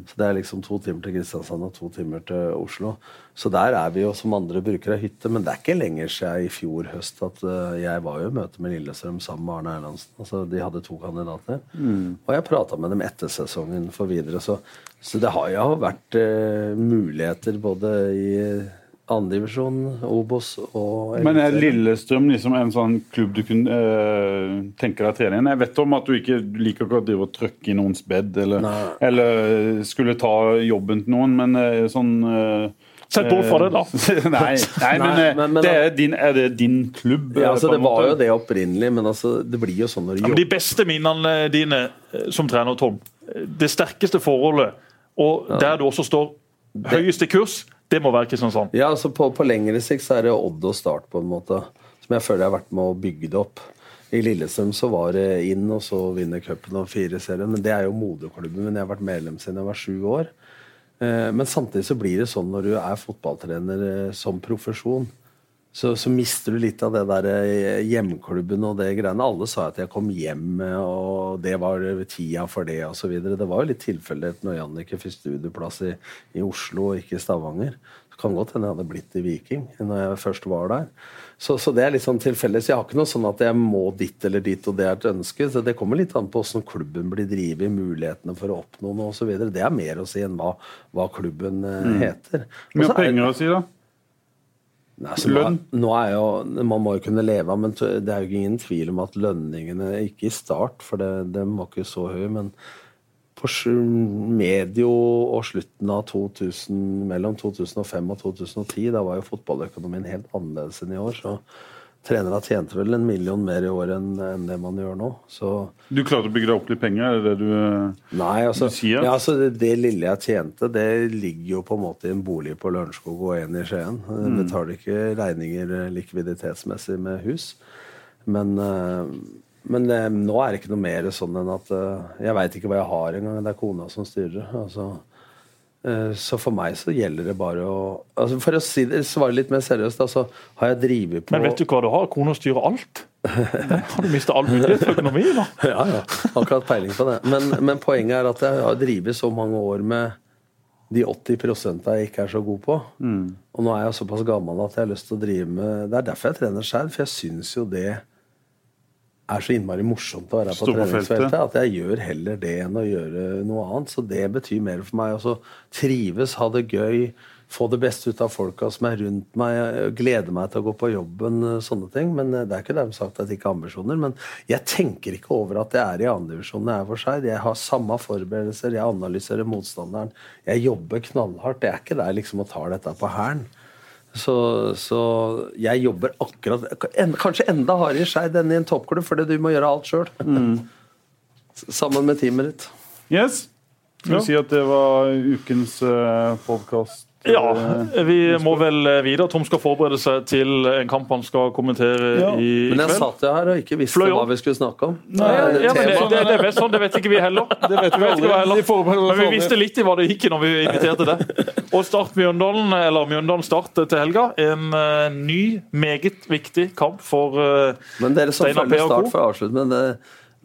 Speaker 4: Så det er liksom to timer til Kristiansand og to timer til Oslo. Så der er vi jo som andre brukere av hytte, men det er ikke lenger siden i fjor høst at uh, jeg var jo i møte med Lillestrøm sammen med Arne Erlandsen. Altså, de hadde to kandidater. Og jeg prata med dem etter sesongen for videre. Så, så det har jo vært uh, muligheter både i andredivisjon, Obos og
Speaker 2: Men er Lillestrøm liksom en sånn klubb du kunne eh, tenke deg å trene i? Jeg vet om at du ikke liker ikke å drive og trykke i noens bed, eller, eller skulle ta jobben til noen, men eh, sånn eh,
Speaker 3: Sett bort fra det, da. *laughs*
Speaker 2: nei, nei, men,
Speaker 4: Nei,
Speaker 2: eh,
Speaker 4: men- men-
Speaker 2: det er, din, er det din klubb?
Speaker 4: Ja,
Speaker 2: eh,
Speaker 4: altså Det var jo det opprinnelig, men altså, det blir jo sånn når du
Speaker 3: Ja,
Speaker 4: jobber
Speaker 3: de beste minnene dine eh, som trener, Tom, eh, det sterkeste forholdet, og der du også står høyeste kurs, det må være Kristiansand.
Speaker 4: Ja, altså på, på lengre sikt så er det Odd og Start, på en måte. Som jeg føler jeg har vært med å bygge det opp. I Lillestrøm så var det inn, og så vinne cupen og fire serien. Men det er jo moderklubben min. Jeg har vært medlem siden jeg var sju år. Eh, Men samtidig så blir det sånn når du er fotballtrener eh, som profesjon, så, så mister du litt av det der eh, hjemklubben og det greiene. Alle sa at jeg kom hjem, eh, og det var tida for det osv. Det var jo litt tilfeldig når Jannicke fikk studieplass i, i Oslo og ikke i Stavanger. Det kan godt hende jeg hadde blitt i Viking når jeg først var der. Så, så det er litt sånn tilfeldig. Så jeg har ikke noe sånn at jeg må dit eller dit, og det er et ønske. Så det kommer litt an på hvordan klubben blir drevet, mulighetene for å oppnå noe osv. Det er mer å si enn hva, hva klubben mm. heter.
Speaker 2: Hvor mye
Speaker 4: er-
Speaker 2: penger å si, da?
Speaker 4: Nei,
Speaker 2: Lønn?
Speaker 4: Nå, nå er jo, Man må jo kunne leve av, men det er jo ingen tvil om at lønningene Ikke i start, for den var ikke så høy, men på medio og slutten av 2000, mellom 2005 og 2010, da var jo fotballøkonomien helt annerledes enn i år. så Trenere tjente vel en million mer i året enn, enn det man gjør nå. Så
Speaker 2: Du klarte å bygge deg opp litt penger? Er det det du
Speaker 4: Nei, altså,
Speaker 2: Du sier
Speaker 4: ja, altså det, det lille jeg tjente, det ligger jo på en måte i en bolig på Lørenskog og en i Skien.
Speaker 2: Mm.
Speaker 4: tar betaler ikke regninger eh, likviditetsmessig med hus. Men, eh, men eh, nå er det ikke noe mer sånn enn at Jeg veit ikke hva jeg har engang. Det er kona som styrer. Altså, så for meg så gjelder det bare å altså For å si det, svare litt mer seriøst, altså, har jeg drevet på
Speaker 3: Men vet du hva du har? Kona styrer alt. Har du mista all mulighet for økonomi da. *laughs*
Speaker 4: Ja, ja. Akkurat peiling på det. Men, men poenget er at jeg har drevet så mange år med de 80 jeg ikke er så god på. Og nå er jeg såpass gammel at jeg har lyst til å drive med Det er derfor jeg trener sjøl, for jeg syns jo det er så innmari morsomt å være på
Speaker 2: på
Speaker 4: treningsfeltet
Speaker 2: feltet.
Speaker 4: at jeg gjør heller det enn å gjøre noe annet. Så det betyr mer for meg. Også trives, ha det gøy, få det beste ut av folka som er rundt meg, glede meg til å gå på jobben, sånne ting. Men eh, det er ikke dermed sagt at jeg ikke har ambisjoner. Men jeg tenker ikke over at jeg er i andredivisjonen jeg er for seg. Jeg har samme forberedelser, jeg analyserer motstanderen. Jeg jobber knallhardt. Jeg er ikke der liksom og tar dette på hælen. Så, så jeg jobber akkurat en, Kanskje enda hardere i Skeid enn i en toppklubb, fordi du må gjøre alt sjøl. *laughs* Sammen med teamet ditt.
Speaker 2: Yes. Skal vi
Speaker 3: Ja.
Speaker 2: si at det var ukens uh, podkast?
Speaker 3: Ja, vi må vel videre. Tom skal forberede seg til en kamp han skal kommentere
Speaker 2: Ja.
Speaker 3: i
Speaker 4: Men jeg
Speaker 3: kveld.
Speaker 4: satt jo her og ikke visste hva vi skulle snakke om.
Speaker 3: Ja,
Speaker 4: Det er
Speaker 3: ja, men det, det, det vet, sånn, det vet ikke vi heller. *laughs* Det vet vi heller.
Speaker 2: Vi
Speaker 3: Men vi visste litt i hva det gikk i når vi inviterte det. *laughs* Og Start Mjøndalen, eller Mjøndalen Start til helga. En uh, ny, meget viktig kamp for uh,
Speaker 4: Men dere som følger. Start får avslutte men det,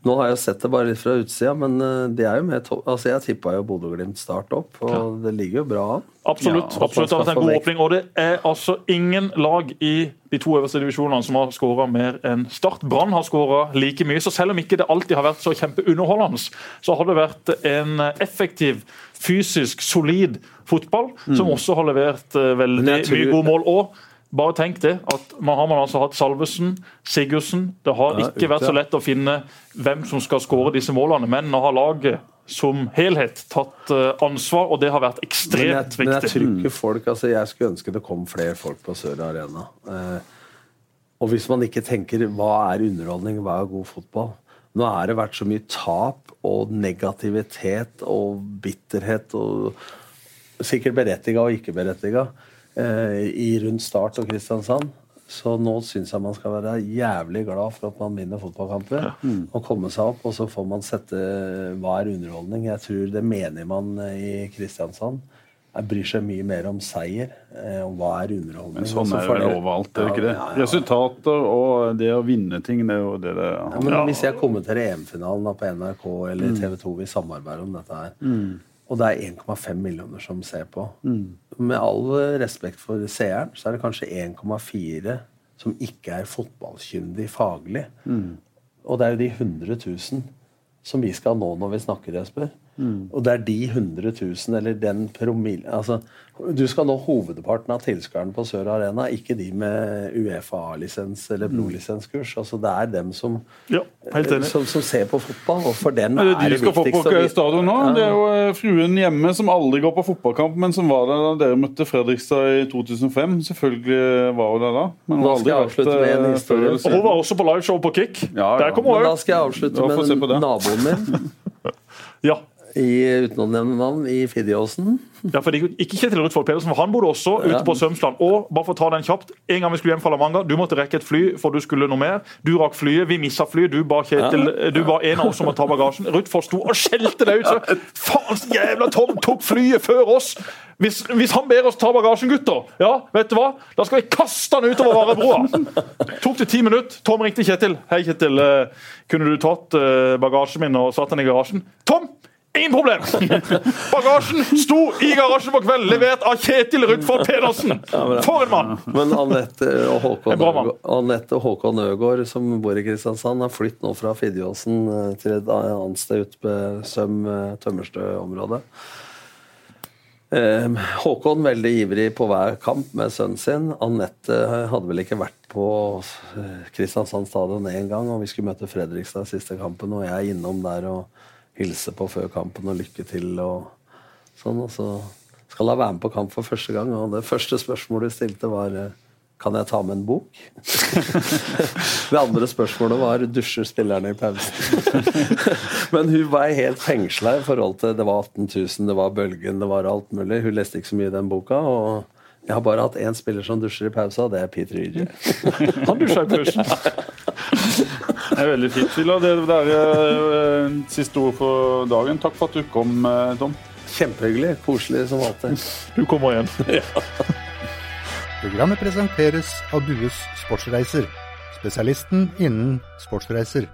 Speaker 4: Nå har jeg sett det bare litt fra utsida, men eh, de er jo med. Altså, jeg tippa jo Bodø-Glimt Start opp, og det ligger jo bra an.
Speaker 3: Absolutt.
Speaker 4: Ja,
Speaker 3: absolutt det er en god åpning. Og det er altså ingen lag i de to øverste divisjonene som har skåra mer enn Start. Brann har skåra like mye, så selv om ikke det alltid har vært så kjempeunderholdende, så har det vært en effektiv, fysisk, solid fotball, som også har levert eh, veldig
Speaker 4: Mm. Tror-
Speaker 3: mye gode mål. Og bare tenk det, at man har man altså hatt Salvesen, Sigurdsen. Det har ikke vært så lett å finne hvem som skal skåre disse målene, men nå har laget som helhet tatt eh, ansvar, og det har vært
Speaker 4: Men jeg,
Speaker 3: viktig.
Speaker 4: men jeg tror ikke folk altså Jeg skulle ønske det kom flere folk på Sør Arena. Eh, og hvis man ikke tenker hva er underholdning, hva er god fotball Nå har det vært så mye tap og negativitet og bitterhet og sikkert berettiga og ikke berettiga i rundt Start og Kristiansand. Så nå syns jeg man skal være jævlig glad for at man vinner fotballkamper. Og komme seg opp, og så får man sette hva er underholdning. Jeg tror det mener man i Kristiansand. Jeg bryr seg mye mer om seier. Eh, om hva er underholdning.
Speaker 2: Men sånn er det vel overalt, er det ikke det?
Speaker 4: Ja, ja, ja.
Speaker 2: Resultater og det å vinne ting, det er jo det det
Speaker 4: Ja, men Hvis jeg kommenterer EM-finalen på NRK eller TV 2, vi samarbeider om dette her, og det er 1,5 millioner som ser på Med all respekt for seeren, så er det kanskje 1,4 som ikke er fotballkyndig faglig. Og det er jo de 100 000 som vi skal nå når vi snakker, Jesper. Og det er de 100 000, eller den promille altså, Du skal nå hovedparten av tilskuerne på Sør Arena, ikke de med Uefa-lisens eller pro-lisenskurs. Altså, det er dem som,
Speaker 3: Ja, helt enig.
Speaker 4: som, som ser på fotball, og for den
Speaker 2: Er det
Speaker 4: viktigste.
Speaker 2: de skal få på stadion nå? Det er jo eh, fruen hjemme som aldri går på fotballkamp, men som var der da dere møtte Fredrikstad i 2005. Selvfølgelig var hun der da. Men hun har aldri vært
Speaker 4: avslutte med en
Speaker 2: eh,
Speaker 4: historie.
Speaker 2: før
Speaker 3: Og hun var også på liveshow på Kick.
Speaker 2: Ja, ja.
Speaker 3: Der kom
Speaker 4: Men
Speaker 3: òg.
Speaker 4: da skal jeg avslutte med
Speaker 2: det.
Speaker 4: naboen min, *laughs*
Speaker 3: Ja.
Speaker 4: I, uten å nevne navn, i Fidjåsen.
Speaker 3: Ja, for ikke Kjetil Rutvold Pedersen, for han bodde også ute på Sømsland. Og bare for å ta den kjapt, En gang vi skulle hjem fra La du måtte rekke et fly, for du skulle noe mer. Du rakk flyet, vi missa flyet. Du ba Kjetil, du ba en av oss om å ta bagasjen. Rutvold sto og skjelte deg ut. Så, Faen, jævla Tom tok flyet før oss! Hvis, hvis han ber oss ta bagasjen, gutter, ja, vet du hva? Da skal vi kaste han utover Varebroa! Tok det ti minutter. Tom ringte Kjetil. Hei, Kjetil. eh, Kunne du tatt eh, bagasjen min og satt den i garasjen? Tom! Ingen problem! *laughs* Bagasjen sto i garasjen på kvelden, levert av Kjetil Rudfold Pedersen! For en mann!
Speaker 4: Men Anette og Håkon,
Speaker 3: En.
Speaker 4: Øgård- Anette og Håkon Øgård, som bor i Kristiansand, har flyttet nå fra Fidjåsen eh, til et annet sted ute på Søm eh, Tømmerstø-området. Eh, Håkon veldig ivrig på hver kamp med sønnen sin. Anette hadde vel ikke vært på eh, Kristiansand stadion én gang, og vi skulle møte Fredrikstad siste kampen, og jeg er innom der og hilser på før kampen og lykke til og sånn. Og så skal jeg være med på kamp for første gang, og det første spørsmålet du stilte, var eh, kan jeg ta med en bok? *laughs* det andre spørsmålet var dusjer spillerne i pausen. *laughs* Men hun var helt fengsla i forhold til det var 18 000, det var Bølgen, det var alt mulig. Hun leste ikke så mye i den boka. og jeg har bare hatt én spiller som dusjer i pausa, og det er Peter Yrje. *laughs*
Speaker 3: Han dusja i pausen.
Speaker 2: Er veldig fint. Vi det er eh, siste ord for dagen. Takk for at du kom, eh, Tom.
Speaker 4: Kjempehyggelig. Koselig som alltid.
Speaker 3: Du kommer igjen.
Speaker 1: Programmet presenteres av Dues Sportsreiser, spesialisten innen sportsreiser.